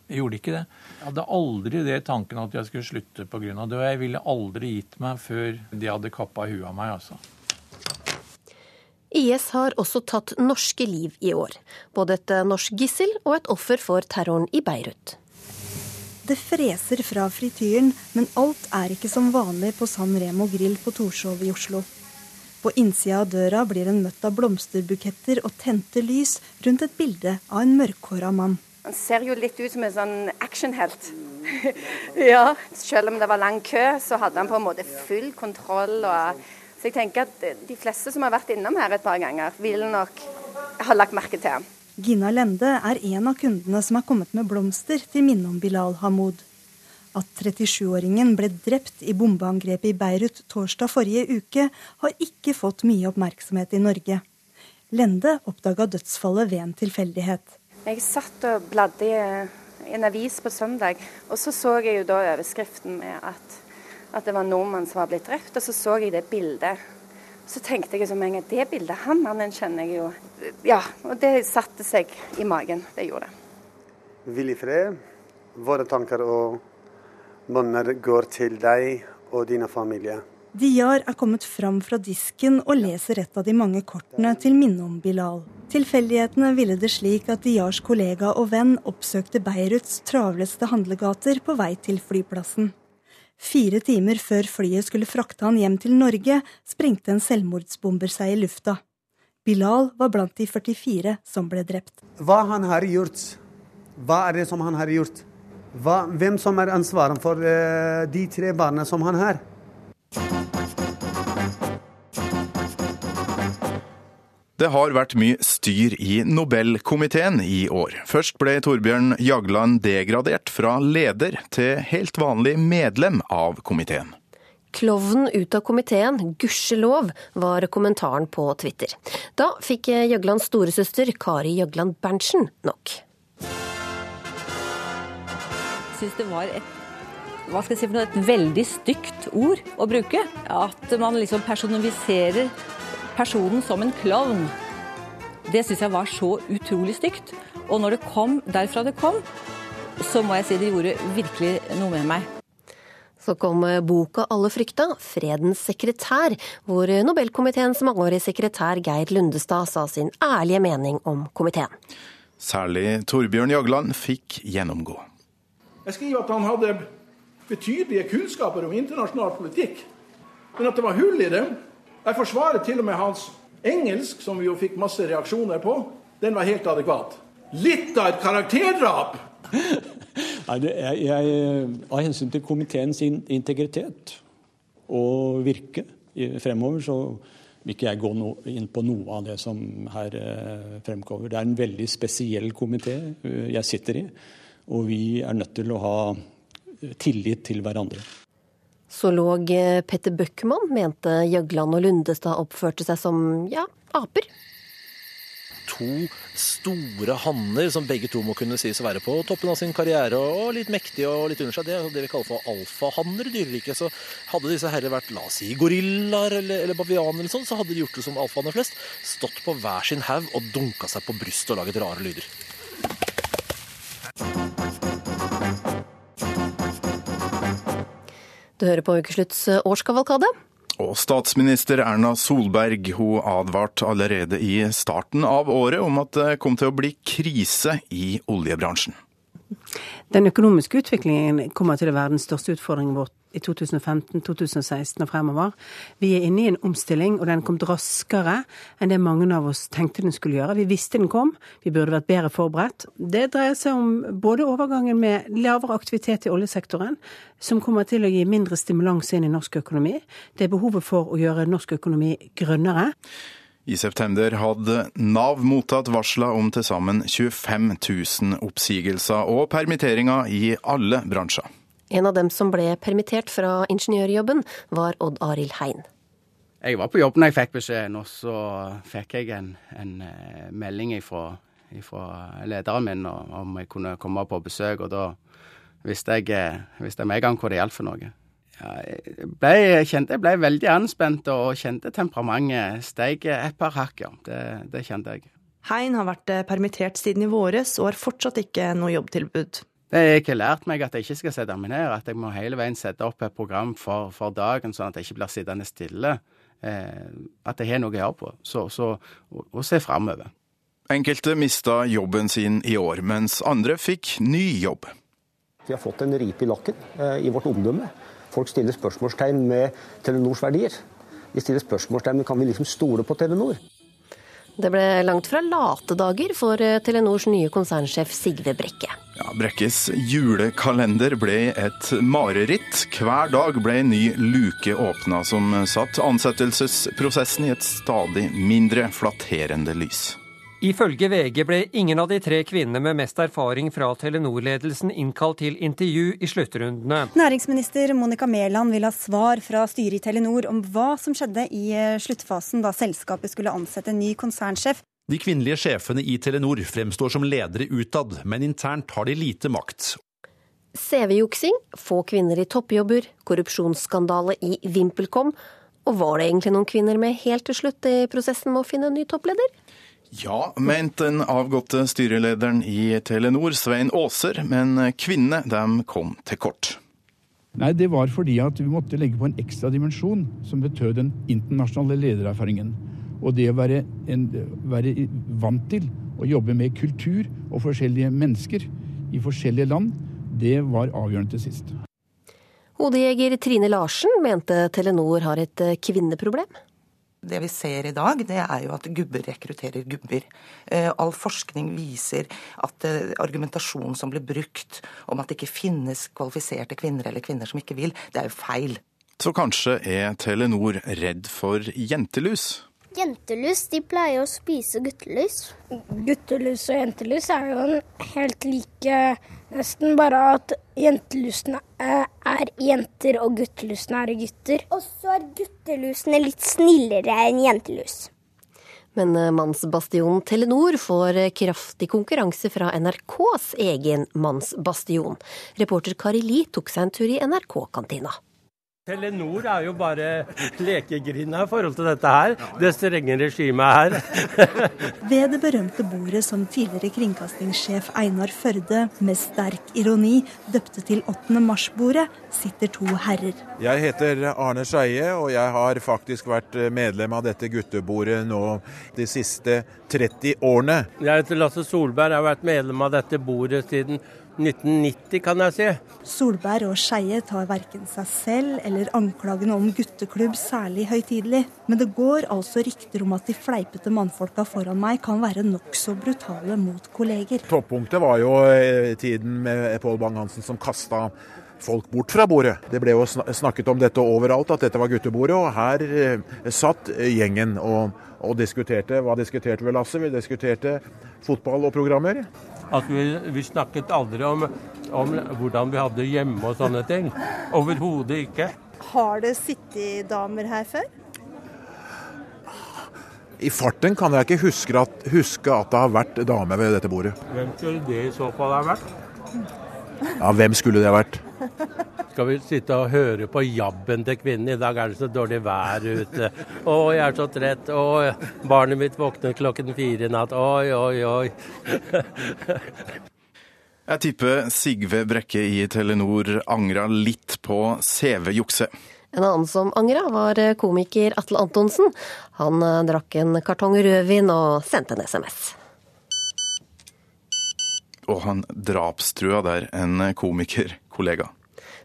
jeg gjorde ikke det. Jeg hadde aldri det tanken at jeg skulle slutte pga. det. Og jeg ville aldri gitt meg før de hadde kappa huet av meg, altså. IS har også tatt norske liv i år. Både et norsk gissel og et offer for terroren i Beirut. Det freser fra frityren, men alt er ikke som vanlig på San Remo grill på Torshov i Oslo. På innsida av døra blir en møtt av blomsterbuketter og tente lys rundt et bilde av en mørkhåra mann. Han ser jo litt ut som en sånn actionhelt. [LAUGHS] ja. Selv om det var lang kø, så hadde han på en måte full kontroll. og så jeg tenker at de fleste som har vært innom her et par ganger, vil nok ha lagt merke til ham. Gina Lende er en av kundene som har kommet med blomster til minne om Bilal Hamoud. At 37-åringen ble drept i bombeangrepet i Beirut torsdag forrige uke, har ikke fått mye oppmerksomhet i Norge. Lende oppdaga dødsfallet ved en tilfeldighet. Jeg satt og bladde i en avis på søndag, og så så jeg jo da overskriften med at at det var en nordmann som var blitt drept. Og så så jeg det bildet. Så tenkte jeg som en gang det bildet, han mannen kjenner jeg jo. Ja, og det satte seg i magen. Det gjorde det. Hvil i fred. Våre tanker og bønner går til deg og dine familier. Diyar er kommet fram fra disken og leser et av de mange kortene til minne om Bilal. Tilfeldighetene ville det slik at Diyars kollega og venn oppsøkte Beiruts travleste handlegater på vei til flyplassen. Fire timer før flyet skulle frakte han hjem til Norge, sprengte en selvmordsbomber seg i lufta. Bilal var blant de 44 som ble drept. Hva han har gjort? Hva er det som han har gjort? Hva, hvem som er ansvaret for uh, de tre barna som han har? Det har vært mye styr i Nobelkomiteen i år. Først ble Torbjørn Jagland degradert fra leder til helt vanlig medlem av komiteen. Klovnen ut av komiteen, gudskjelov, var kommentaren på Twitter. Da fikk Jøglands storesøster Kari Jøgland Berntsen nok. Jeg syns det var et hva skal jeg si for noe, et veldig stygt ord å bruke. At man liksom personaliserer personen som en klovn. Det syns jeg var så utrolig stygt. Og når det kom derfra det kom, så må jeg si det gjorde virkelig noe med meg. Så kom boka alle frykta, 'Fredens sekretær', hvor Nobelkomiteens mangeårige sekretær Geir Lundestad sa sin ærlige mening om komiteen. Særlig Torbjørn Jagland fikk gjennomgå. Jeg skriver at han hadde betydelige kunnskaper om internasjonal politikk, men at det var hull i dem. Jeg forsvarer til og med hans engelsk, som vi jo fikk masse reaksjoner på. Den var helt adekvat. Litt av et karakterdrap! [LAUGHS] Nei, er, jeg, Av hensyn til komiteens integritet og virke fremover, så vil ikke jeg gå no, inn på noe av det som her eh, fremkommer. Det er en veldig spesiell komité eh, jeg sitter i, og vi er nødt til å ha tillit til hverandre. Zoolog Petter Bøckmann mente Jøgland og Lundestad oppførte seg som ja, aper. To store hanner som begge to må kunne sies å være på toppen av sin karriere og litt mektige og litt under seg. Det er det vi kaller for alfahanner i dyreriket. Så hadde disse herrer vært la oss si gorillaer eller, eller bavianer, eller sånn, så hadde de gjort det som alfahanner flest. Stått på hver sin haug og dunka seg på brystet og laget rare lyder. Du hører på Ukeslutts eh, årskavalkade. Og statsminister Erna Solberg hun advarte allerede i starten av året om at det kom til å bli krise i oljebransjen. Den økonomiske utviklingen kommer til å være den største utfordringen vårt i 2015, 2016 og fremover. Vi er inne i en omstilling, og den kom raskere enn det mange av oss tenkte den skulle gjøre. Vi visste den kom, vi burde vært bedre forberedt. Det dreier seg om både overgangen med lavere aktivitet i oljesektoren, som kommer til å gi mindre stimulans inn i norsk økonomi. Det er behovet for å gjøre norsk økonomi grønnere. I september hadde Nav mottatt varsler om til sammen 25 000 oppsigelser og permitteringer i alle bransjer. En av dem som ble permittert fra ingeniørjobben, var Odd Arild Hein. Jeg var på jobb når jeg fikk beskjeden, og så fikk jeg en, en eh, melding fra lederen min om jeg kunne komme på besøk. Og da visste jeg, eh, visste jeg med en gang hva det gjaldt for noe. Jeg ble, jeg, kjente, jeg ble veldig anspent og kjente temperamentet steig et par hakk, ja. Det, det kjente jeg. Hein har vært eh, permittert siden i våres og har fortsatt ikke noe jobbtilbud. Det har ikke lært meg at jeg ikke skal sette meg ned, at jeg må hele veien sette opp et program for, for dagen, sånn at jeg ikke blir sittende stille. Eh, at jeg har noe å gjøre på, så, så, og, og se framover. Enkelte mista jobben sin i år, mens andre fikk ny jobb. Vi har fått en ripe i lakken eh, i vårt omdømme. Folk stiller spørsmålstegn med Telenors verdier. De stiller spørsmålstegn med kan vi liksom stole på Telenor. Det ble langt fra late dager for eh, Telenors nye konsernsjef Sigve Brekke. Ja, Brekkes julekalender ble et mareritt. Hver dag ble en ny luke åpna, som satt ansettelsesprosessen i et stadig mindre flatterende lys. Ifølge VG ble ingen av de tre kvinnene med mest erfaring fra Telenor-ledelsen innkalt til intervju i sluttrundene. Næringsminister Monica Mæland vil ha svar fra styret i Telenor om hva som skjedde i eh, sluttfasen da selskapet skulle ansette en ny konsernsjef. De kvinnelige sjefene i Telenor fremstår som ledere utad, men internt har de lite makt. CV-juksing, få kvinner i toppjobber, korrupsjonsskandale i VimpelCom. Og var det egentlig noen kvinner med helt til slutt i prosessen med å finne en ny toppleder? Ja, mente den avgåtte styrelederen i Telenor, Svein Aaser, men kvinnene de kom til kort. Nei, Det var fordi at vi måtte legge på en ekstra dimensjon, som betød den internasjonale ledererfaringen. Og det å være, en, være vant til å jobbe med kultur og forskjellige mennesker i forskjellige land, det var avgjørende til sist. Hodejeger Trine Larsen mente Telenor har et kvinneproblem. Det vi ser i dag, det er jo at gubber rekrutterer gubber. Eh, all forskning viser at eh, argumentasjonen som blir brukt om at det ikke finnes kvalifiserte kvinner eller kvinner som ikke vil, det er jo feil. Så kanskje er Telenor redd for jentelus? Jentelus de pleier å spise guttelus. Guttelus og jentelus er jo helt like, nesten bare at jentelusene er jenter og guttelusene er gutter. Og så er guttelusene litt snillere enn jentelus. Men eh, mannsbastionen Telenor får kraftig konkurranse fra NRKs egen mannsbastion. Reporter Kari Li tok seg en tur i NRK-kantina. Telenor er jo bare lekegrinda i forhold til dette her. Det strenge regimet her. [LAUGHS] Ved det berømte bordet som tidligere kringkastingssjef Einar Førde med sterk ironi døpte til 8. mars-bordet, sitter to herrer. Jeg heter Arne Skeie, og jeg har faktisk vært medlem av dette guttebordet nå de siste 30 årene. Jeg heter Lasse Solberg, jeg har vært medlem av dette bordet siden 1990, kan jeg si. Solberg og Skeie tar verken seg selv eller anklagene om gutteklubb særlig høytidelig. Men det går altså rykter om at de fleipete mannfolka foran meg kan være nokså brutale mot kolleger. Toppunktet var jo eh, tiden med Pål Bang-Hansen som kasta folk bort fra bordet. Det ble jo snakket om dette overalt, at dette var guttebordet. Og her eh, satt gjengen og, og diskuterte. Hva diskuterte vi, Lasse? Vi diskuterte fotball og programmer. At vi, vi snakket aldri om, om, hvordan vi hadde hjemme og sånne ting. Overhodet ikke. Har det sittet damer her før? I farten kan jeg ikke huske at, huske at det har vært dame ved dette bordet. Hvem skulle det i så fall ha vært? Ja, hvem skulle det ha vært? Skal vi sitte og høre på jabben til kvinnen? I dag er det så dårlig vær ute. Å, jeg er så trett. Å, barnet mitt våknet klokken fire i natt. Oi, oi, oi. Jeg tipper Sigve Brekke i Telenor angra litt på CV-jukset. En annen som angra, var komiker Atle Antonsen. Han eh, drakk en kartong rødvin og sendte en SMS. Og han drapstrua der en komikerkollega.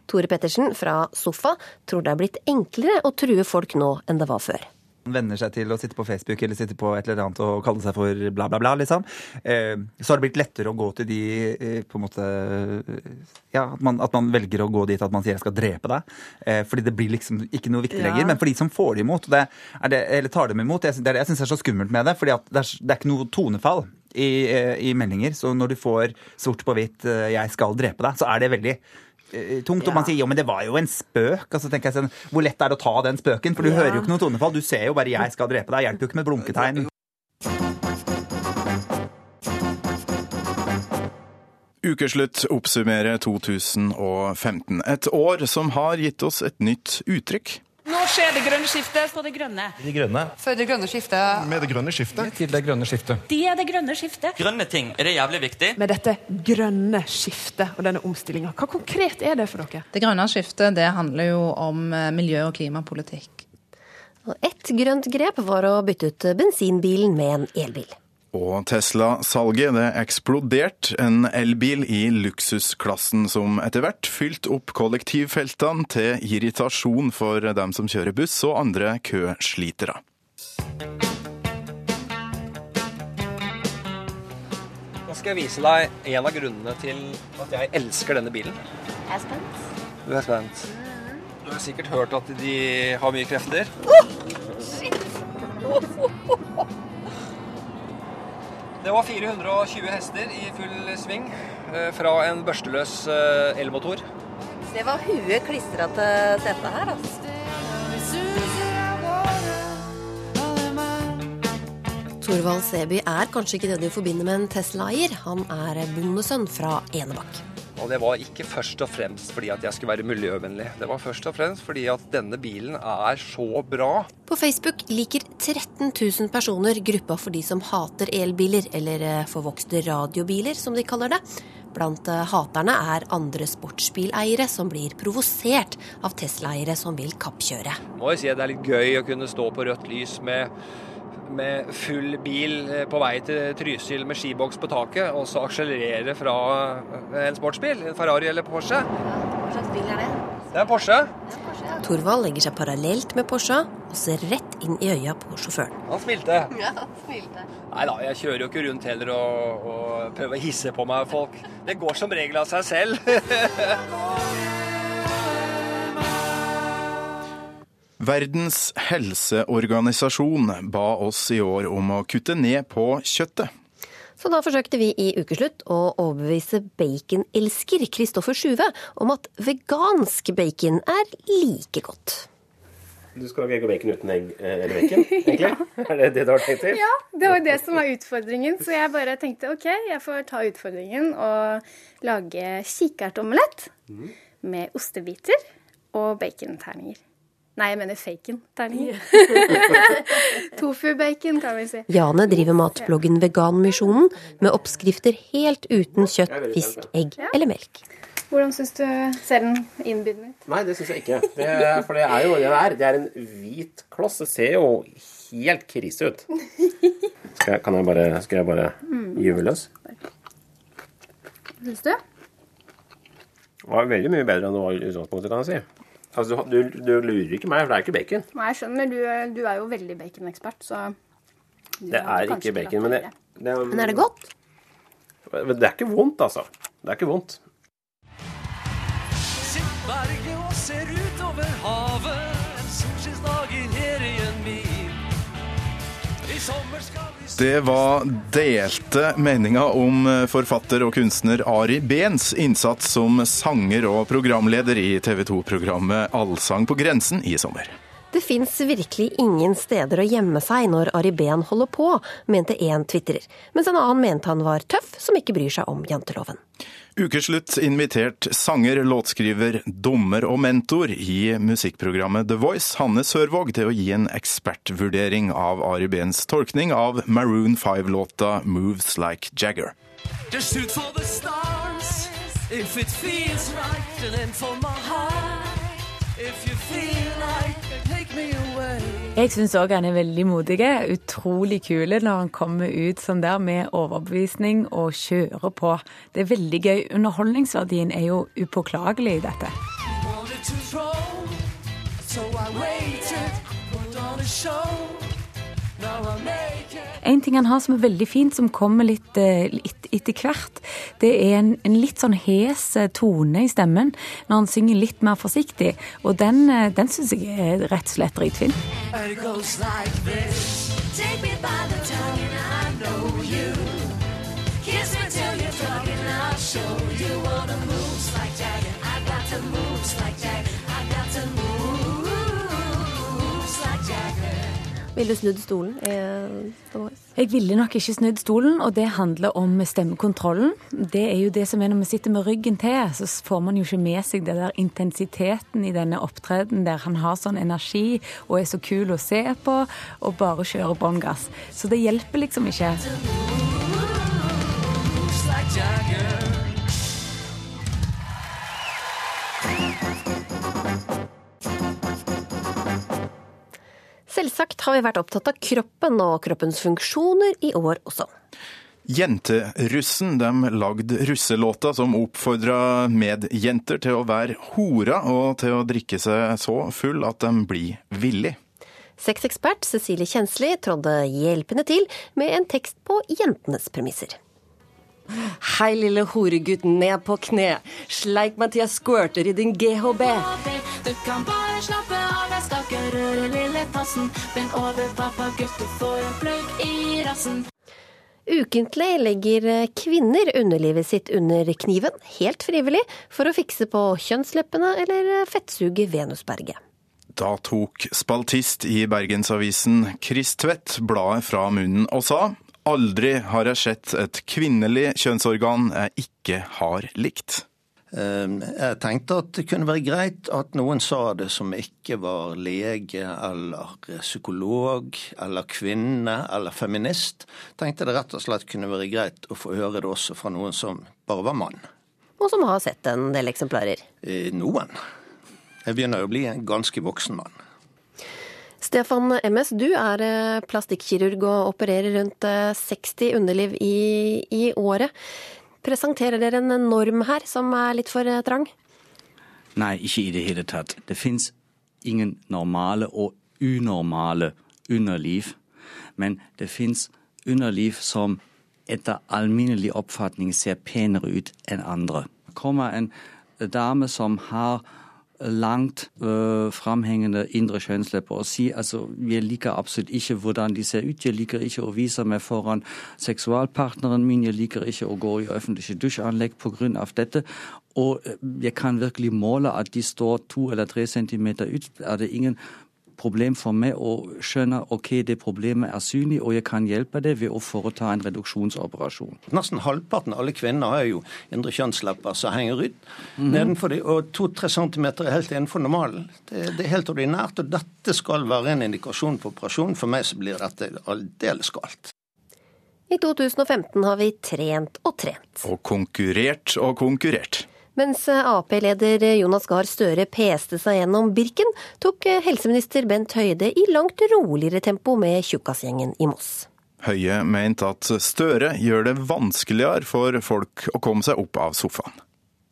Tore Pettersen fra Sofa tror det er blitt enklere å true folk nå enn det var før venner seg til å sitte på Facebook eller sitte på et eller annet og kalle seg for bla, bla, bla, liksom, eh, så har det blitt lettere å gå til de eh, på en måte Ja, at man, at man, velger å gå dit at man sier 'jeg skal drepe deg'. Eh, fordi det blir liksom ikke noe viktig lenger. Ja. Men for de som får det imot, det det, eller tar dem imot, det, det er det jeg syns er så skummelt med det. fordi at det er, ikke noe tonefall. I, i, meldinger. Så når du får sort på hvitt 'jeg skal drepe deg', så er det veldig tungt. Og man sier jo, men det var jo en spøk. Altså, tenker jeg sånn, Hvor lett er det å ta den spøken? For du ja. hører jo ikke noe tonefall. Du ser jo bare 'jeg skal drepe deg'. Hjelper jo ikke med blunketegn. Ukeslutt oppsummerer 2015. Et år som har gitt oss et nytt uttrykk. Skjer det grønne skiftet for det grønne. De grønne. For det grønne skiftet. Med det grønne skiftet. Til det grønne skiftet. De er det grønne skiftet. Grønne ting, er det jævlig viktig? Med dette grønne skiftet og denne omstillinga, hva konkret er det for dere? Det grønne skiftet det handler jo om eh, miljø- og klimapolitikk. Et grønt grep var å bytte ut bensinbilen med en elbil. Og Tesla-salget det eksploderte. En elbil i luksusklassen som etter hvert fylte opp kollektivfeltene til irritasjon for dem som kjører buss og andre køslitere. Nå skal jeg vise deg en av grunnene til at jeg elsker denne bilen. Jeg er spent. Du er spent. Du har sikkert hørt at de har mye krefter. Oh, shit. Det var 420 hester i full sving eh, fra en børsteløs eh, elmotor. Det var huet klistra til setet her, altså. Torvald Seby er kanskje ikke det du forbinder med en Tesla-eier. Han er bondesønn fra Enebakk. Og det var ikke først og fremst fordi at jeg skulle være miljøvennlig. Det var først og fremst fordi at denne bilen er så bra. På Facebook liker 13 000 personer gruppa for de som hater elbiler, eller eh, forvokste radiobiler, som de kaller det. Blant eh, haterne er andre sportsbileiere som blir provosert av Tesla-eiere som vil kappkjøre. Må jeg si at Det er litt gøy å kunne stå på rødt lys med med full bil eh, på vei til Trysil med skiboks på taket, og så akselerere fra eh, en sportsbil, en Ferrari eller Porsche. Hva slags bil er det? Det er Porsche. Torvald legger seg parallelt med Porsche og ser rett inn i øya på sjåføren. Han smilte. [LAUGHS] Ja, han smilte. Nei da, jeg kjører jo ikke rundt heller og, og prøver å hisse på meg folk. Det går som regel av seg selv. [LAUGHS] Verdens helseorganisasjon ba oss i år om å kutte ned på kjøttet. Så da forsøkte vi i Ukeslutt å overbevise baconelsker Kristoffer Sjuve om at vegansk bacon er like godt. Du skal lage egg og bacon uten egg eh, eller bacon, egentlig? [LAUGHS] ja. Er det det du har tenkt til? Ja, det var det som var utfordringen. Så jeg bare tenkte OK, jeg får ta utfordringen og lage kikertomelett mm. med ostebiter og baconterninger. Nei, jeg mener faken-terninger. [LAUGHS] Tofu-bacon, kan vi si. Jane driver matbloggen Veganmisjonen med oppskrifter helt uten kjøtt, fisk, egg eller melk. Hvordan syns du ser den innbydende ut? Nei, det syns jeg ikke. Det, for det er jo det der. Det er en hvit kloss. Det ser jo helt krise ut. Skal jeg, kan jeg bare, skal jeg bare mm. gyve løs? Hva syns du? Det var veldig mye bedre enn det var i utgangspunktet, kan jeg si. Altså, du, du, du, lurer ikke meg, for det er ikke bacon. Nei, jeg skjønner. Du, du er jo veldig baconekspert, så Det er ikke bacon, men det, det, Men er det godt? Det er ikke vondt, altså. Det er ikke vondt. Sitt berget og ser utover havet en solskinnsdag i herien min. I sommer skal det var delte meninger om eh, forfatter og kunstner Ari Behns innsats som sanger og programleder i TV 2-programmet Allsang på grensen i sommer. Det fins virkelig ingen steder å gjemme seg når Ari Behn holder på, mente én tvitrer, mens en annen mente han var tøff som ikke bryr seg om janteloven. Ukeslutt invitert sanger, låtskriver, dommer og mentor i musikkprogrammet The Voice, Hanne Sørvåg, til å gi en ekspertvurdering av Ari Behns tolkning av Maroon 5-låta 'Moves Like Jagger'. If right, and then for my heart. Jeg syns òg han er veldig modig. Utrolig kul når han kommer ut sånn der med overbevisning og kjører på. Det er veldig gøy. Underholdningsverdien er jo upåklagelig i dette. Roll, so waited, put on a show. Now I'm en ting han har som er veldig fint, som kommer litt, eh, litt etter hvert, det er en, en litt sånn hes eh, tone i stemmen når han synger litt mer forsiktig. Og den, eh, den syns jeg er rett og slett dritfin. Take me by the Ville du snudd stolen? Eh? Jeg ville nok ikke snudd stolen, og det handler om stemmekontrollen. Det er jo det som er når vi sitter med ryggen til, så får man jo ikke med seg det der intensiteten i denne opptredenen der han har sånn energi og er så kul å se på, og bare kjører bånn gass. Så det hjelper liksom ikke. Like Jagger. Selvsagt har vi vært opptatt av kroppen og kroppens funksjoner i år også. Jenterussen de lagde russelåta som oppfordra medjenter til å være hora og til å drikke seg så full at de blir villig. Sexekspert Cecilie Kjensli trådde hjelpende til med en tekst på jentenes premisser. Hei, lille horegutt, ned på kne. Sleik meg til jeg squirter i din GHB. Du kan bare slappe av, jeg skal ikke røre lille tassen. Bend over, pappa, gutt, du får en plugg i rassen. Ukentlig legger kvinner underlivet sitt under kniven, helt frivillig, for å fikse på kjønnsleppene eller fettsuge Venusberget. Da tok spaltist i Bergensavisen Chris Tvedt bladet fra munnen og sa Aldri har jeg sett et kvinnelig kjønnsorgan jeg ikke har likt. Eh, Jeg tenkte at det kunne være greit at noen sa det som ikke var lege eller psykolog eller kvinne eller feminist. Tenkte det rett og slett kunne være greit å få høre det også fra noen som bare var mann. Og som har sett en del eksemplarer. Eh, Noen. Jeg begynner jo å bli en ganske voksen mann. Stefan MS, du er eh, plastikkirurg og opererer rundt eh, 60 underliv i, i året. Presenterer dere en norm her som er litt for eh, trang? Nei, ikke i det hele tatt. Det fins ingen normale og unormale underliv. Men det fins underliv som etter alminnelig oppfatning ser penere ut enn andre. Det kommer en dame som har langt uh, framhengende indre kjønnslepper og si altså jeg liker absolutt ikke hvordan de ser ut. Jeg liker ikke å vise meg foran seksualpartneren min. Jeg liker ikke å gå i offentlige dusjanlegg pga. dette. Og øh, jeg kan virkelig måle at de står to eller tre centimeter ut. Er det ingen problem for meg å skjønne ok, det problemet er synlig, og jeg kan hjelpe det ved å foreta en reduksjonsoperasjon. Nesten halvparten av alle kvinner har jo indre kjønnslepper som henger ut Mm -hmm. og to-tre centimeter er helt innenfor normalen. Det, det er helt ordinært, og dette skal være en indikasjon på operasjon. For meg så blir dette aldeles galt. I 2015 har vi trent og trent. Og konkurrert og konkurrert. Mens Ap-leder Jonas Gahr Støre peste seg gjennom Birken, tok helseminister Bent Høide i langt roligere tempo med tjukkasgjengen i Moss. Høie mente at Støre gjør det vanskeligere for folk å komme seg opp av sofaen.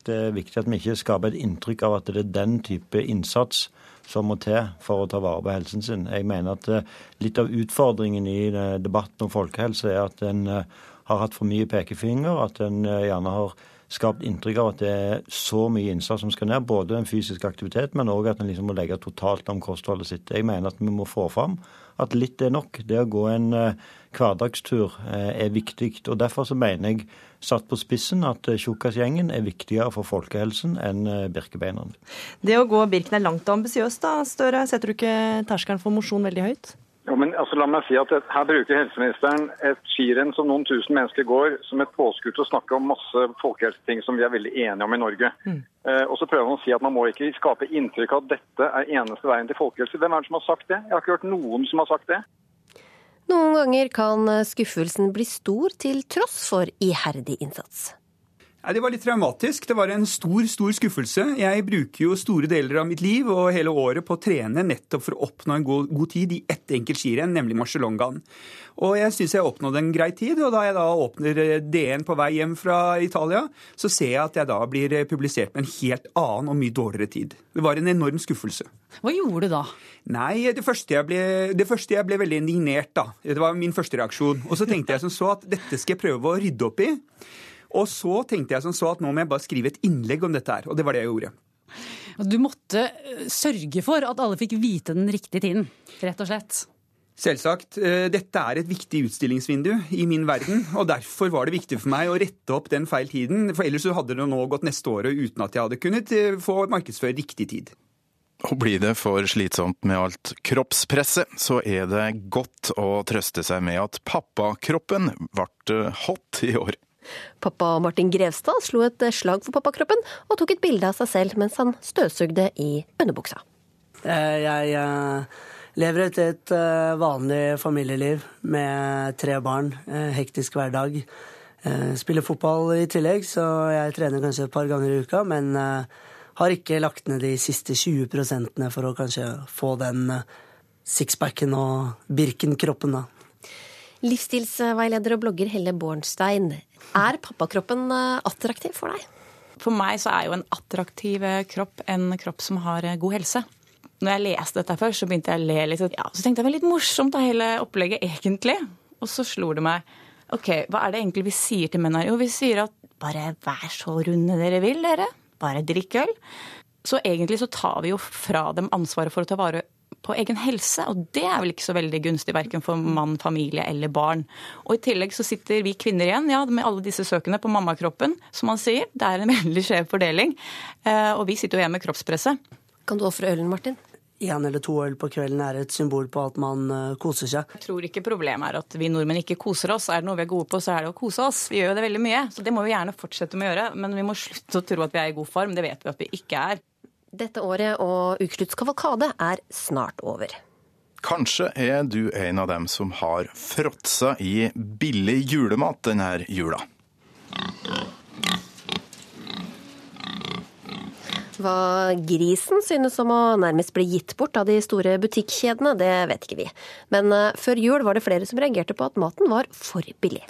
Det er viktig at vi ikke skaper et inntrykk av at det er den type innsats som må til for å ta vare på helsen sin. Jeg mener at eh, litt av utfordringen i eh, debatten om folkehelse er at en eh, har hatt for mye pekefinger, at en gjerne har skapt inntrykk av at det er så mye innsats som skal ned, både en fysisk aktivitet, men òg at en liksom må legge totalt om kostholdet sitt. Jeg mener at vi må få fram at litt er nok. Det å gå en eh, hverdagstur eh, er viktig. og Derfor så mener jeg, satt på spissen, at eh, Tjukkasgjengen er viktigere for folkehelsen enn Birkebeinerne. Det å gå Birken er langt ambisiøst, da, Støre. Setter du ikke terskelen for mosjon veldig høyt? Jo, men altså, la meg si at Her bruker helseministeren et skirenn som noen tusen mennesker går, som et påskudd til å snakke om masse folkehelseting som vi er veldig enige om i Norge. Eh, og så prøver han å si at man må ikke skape inntrykk av at dette er eneste veien til folkehelse. Hvem er det som har sagt det? Jeg har ikke hørt noen som har sagt det. Noen ganger kan skuffelsen bli stor til tross for iherdig innsats. Nei, Det var litt traumatisk. Det var en stor stor skuffelse. Jeg bruker jo store deler av mitt liv og hele året på å trene nettopp for å oppnå en god, god tid i ett enkelt skirenn, nemlig Marcialongaen. Og jeg syns jeg oppnådde en grei tid. Og da jeg da åpner eh, DN på vei hjem fra Italia, så ser jeg at jeg da blir eh, publisert med en helt annen og mye dårligere tid. Det var en enorm skuffelse. Hva gjorde du da? Nei, det første, jeg ble, det første jeg ble veldig indignert, da. Det var min første reaksjon. Og så tenkte jeg som så at dette skal jeg prøve å rydde opp i. Og så tenkte jeg som så at nå må jeg bare skrive et innlegg om dette her. Og det var det jeg gjorde. Du måtte eh, sørge for at alle fikk vite den riktige tiden, rett og slett. Selvsagt. eh, Dette er et viktig utstillingsvindu i min verden, og derfor var det viktig for meg å rette opp den feil tiden. For ellers hadde det nå gått neste året uten at jeg hadde kunnet eh, få markedsføre riktig tid. Og blir det for slitsomt med alt kroppspresset, så er det godt å trøste seg med at pappakroppen ble hot i år. Pappa Martin Grevstad slo et slag for pappakroppen og tok et bilde av seg selv mens han støvsugde i underbuksa. Eh, Jeg eh, lever et, et eh, vanlig familieliv med tre barn. Hektisk hverdag. Spiller fotball i tillegg, så jeg trener kanskje et par ganger i uka. Men har ikke lagt ned de siste 20 prosentene for å kanskje få den sixpacken og Birken-kroppen, da. Livsstilsveileder og blogger Helle Bornstein. Er pappakroppen eh, attraktiv for deg? For meg så er jo en attraktiv eh, kropp en kropp som har eh, god helse. Når jeg leste dette først, så begynte jeg å le litt. Ja, så tenkte jeg det var litt morsomt da hele opplegget, [LAUGHS] egentlig. Og så slo det meg OK, hva er det egentlig vi sier til menn her? Jo, vi sier at bare vær så runde dere vil, dere. Bare drikk øl. Så egentlig så tar vi jo fra dem ansvaret for å ta vare på egen helse, og det er vel ikke så veldig gunstig verken for mann, familie eller barn. Og i tillegg så sitter vi kvinner igjen ja, med alle disse søkene på mammakroppen, som man sier. Det er en [LAUGHS] veldig skjev fordeling. Eh, Og vi sitter jo igjen med kroppspresset. Kan du ofre ølen, Martin? Én eller to øl på kvelden er et symbol på at man eh, koser seg. Jeg tror ikke problemet er at vi nordmenn ikke koser oss. Er det noe vi er gode på, så er det å kose oss. Vi gjør jo det veldig mye, så det må vi gjerne fortsette med å gjøre. Men vi må slutte å tro at vi er i god form. Det vet vi at vi ikke er. Dette året og ukeslutts kavalkade er snart over. Kanskje er du en av dem som har fråtsa i billig julemat denne jula. Hva grisen synes om å nærmest bli gitt bort av de store butikkjedene, det vet ikke vi. Men eh, før jul var det flere som reagerte på at maten var for billig.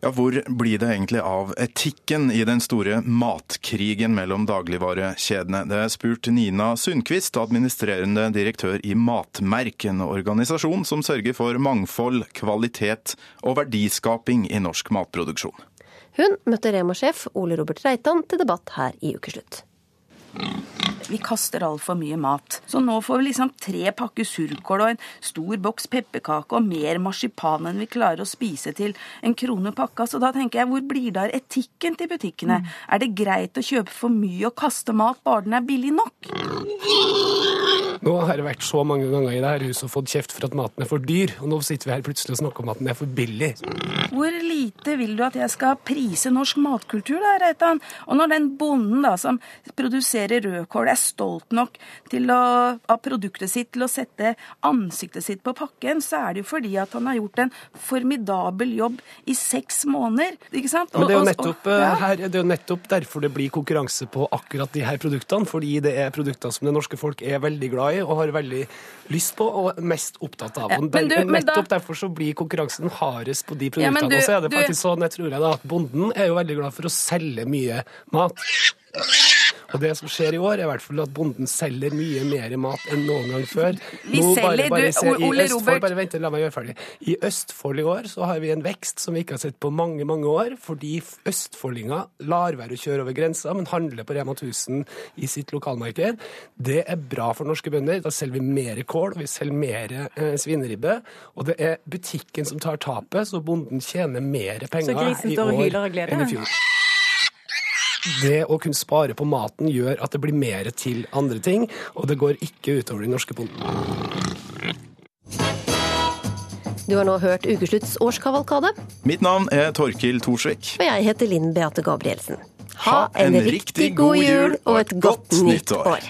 Ja, Hvor blir det egentlig av etikken i den store matkrigen mellom dagligvarekjedene? Det er spurt Nina Sundquist, administrerende direktør i Matmerk, en organisasjon som sørger for mangfold, kvalitet og verdiskaping i norsk matproduksjon. Hun møtte Rema-sjef Ole Robert Reitan til debatt her i Ukeslutt. Vi kaster altfor mye mat. Så nå får vi liksom tre pakker surkål og en stor boks pepperkake og mer marsipan enn vi klarer å spise til en krone pakka. Så da tenker jeg, hvor blir det av etikken til butikkene? Er det greit å kjøpe for mye og kaste mat bare den er billig nok? Nå har jeg vært så mange ganger i dette huset og fått kjeft for at maten er for dyr, og nå sitter vi her plutselig og snakker om at den er for billig. Hvor lite vil du at jeg skal prise norsk matkultur, da, Reitan? Og når den bonden da, som produserer rødkål, er stolt nok til å, av produktet sitt til å sette ansiktet sitt på pakken, så er det jo fordi at han har gjort en formidabel jobb i seks måneder. Ikke sant? Men det er, Og- og- nettopp, og- eh, ja. her, det er jo nettopp derfor det blir konkurranse på akkurat de her produktene, fordi det er produkter som det norske folk er veldig glad i og har veldig lyst på og mest opptatt av. Ja, men du- men da- nettopp derfor så blir konkurransen hardest på de produktene. Ja, du- og så er det du- faktisk sånn, jeg tror jeg da, at bonden er jo veldig glad for å selge mye mat. Og det som skjer i år, er i hvert fall at bonden selger mye mer mat enn noen gang før. Vi selger- du, se, i Ole Østfold, Robert- bare vent, la meg gjøre ferdig. I Østfold i år så har vi en vekst som vi ikke har sett på mange, mange år, fordi østfoldinger lar være å kjøre over grensa, men handler på Rema 1000 i sitt lokalmarked. Det er bra for norske bønder. Da selger vi mer kål, og vi selger mer eh, svineribbe. Og det er butikken som tar tapet, så bonden tjener mer penger i år enn i fjor. Det å kunne spare på maten gjør at det blir mer til andre ting, og det går ikke utover den norske bonden. Du har nå hørt Ukeslutts årskavalkade, Mitt navn er Torkil Thorsvik. og jeg heter Linn Beate Gabrielsen. Ha en riktig god jul og et godt nytt år.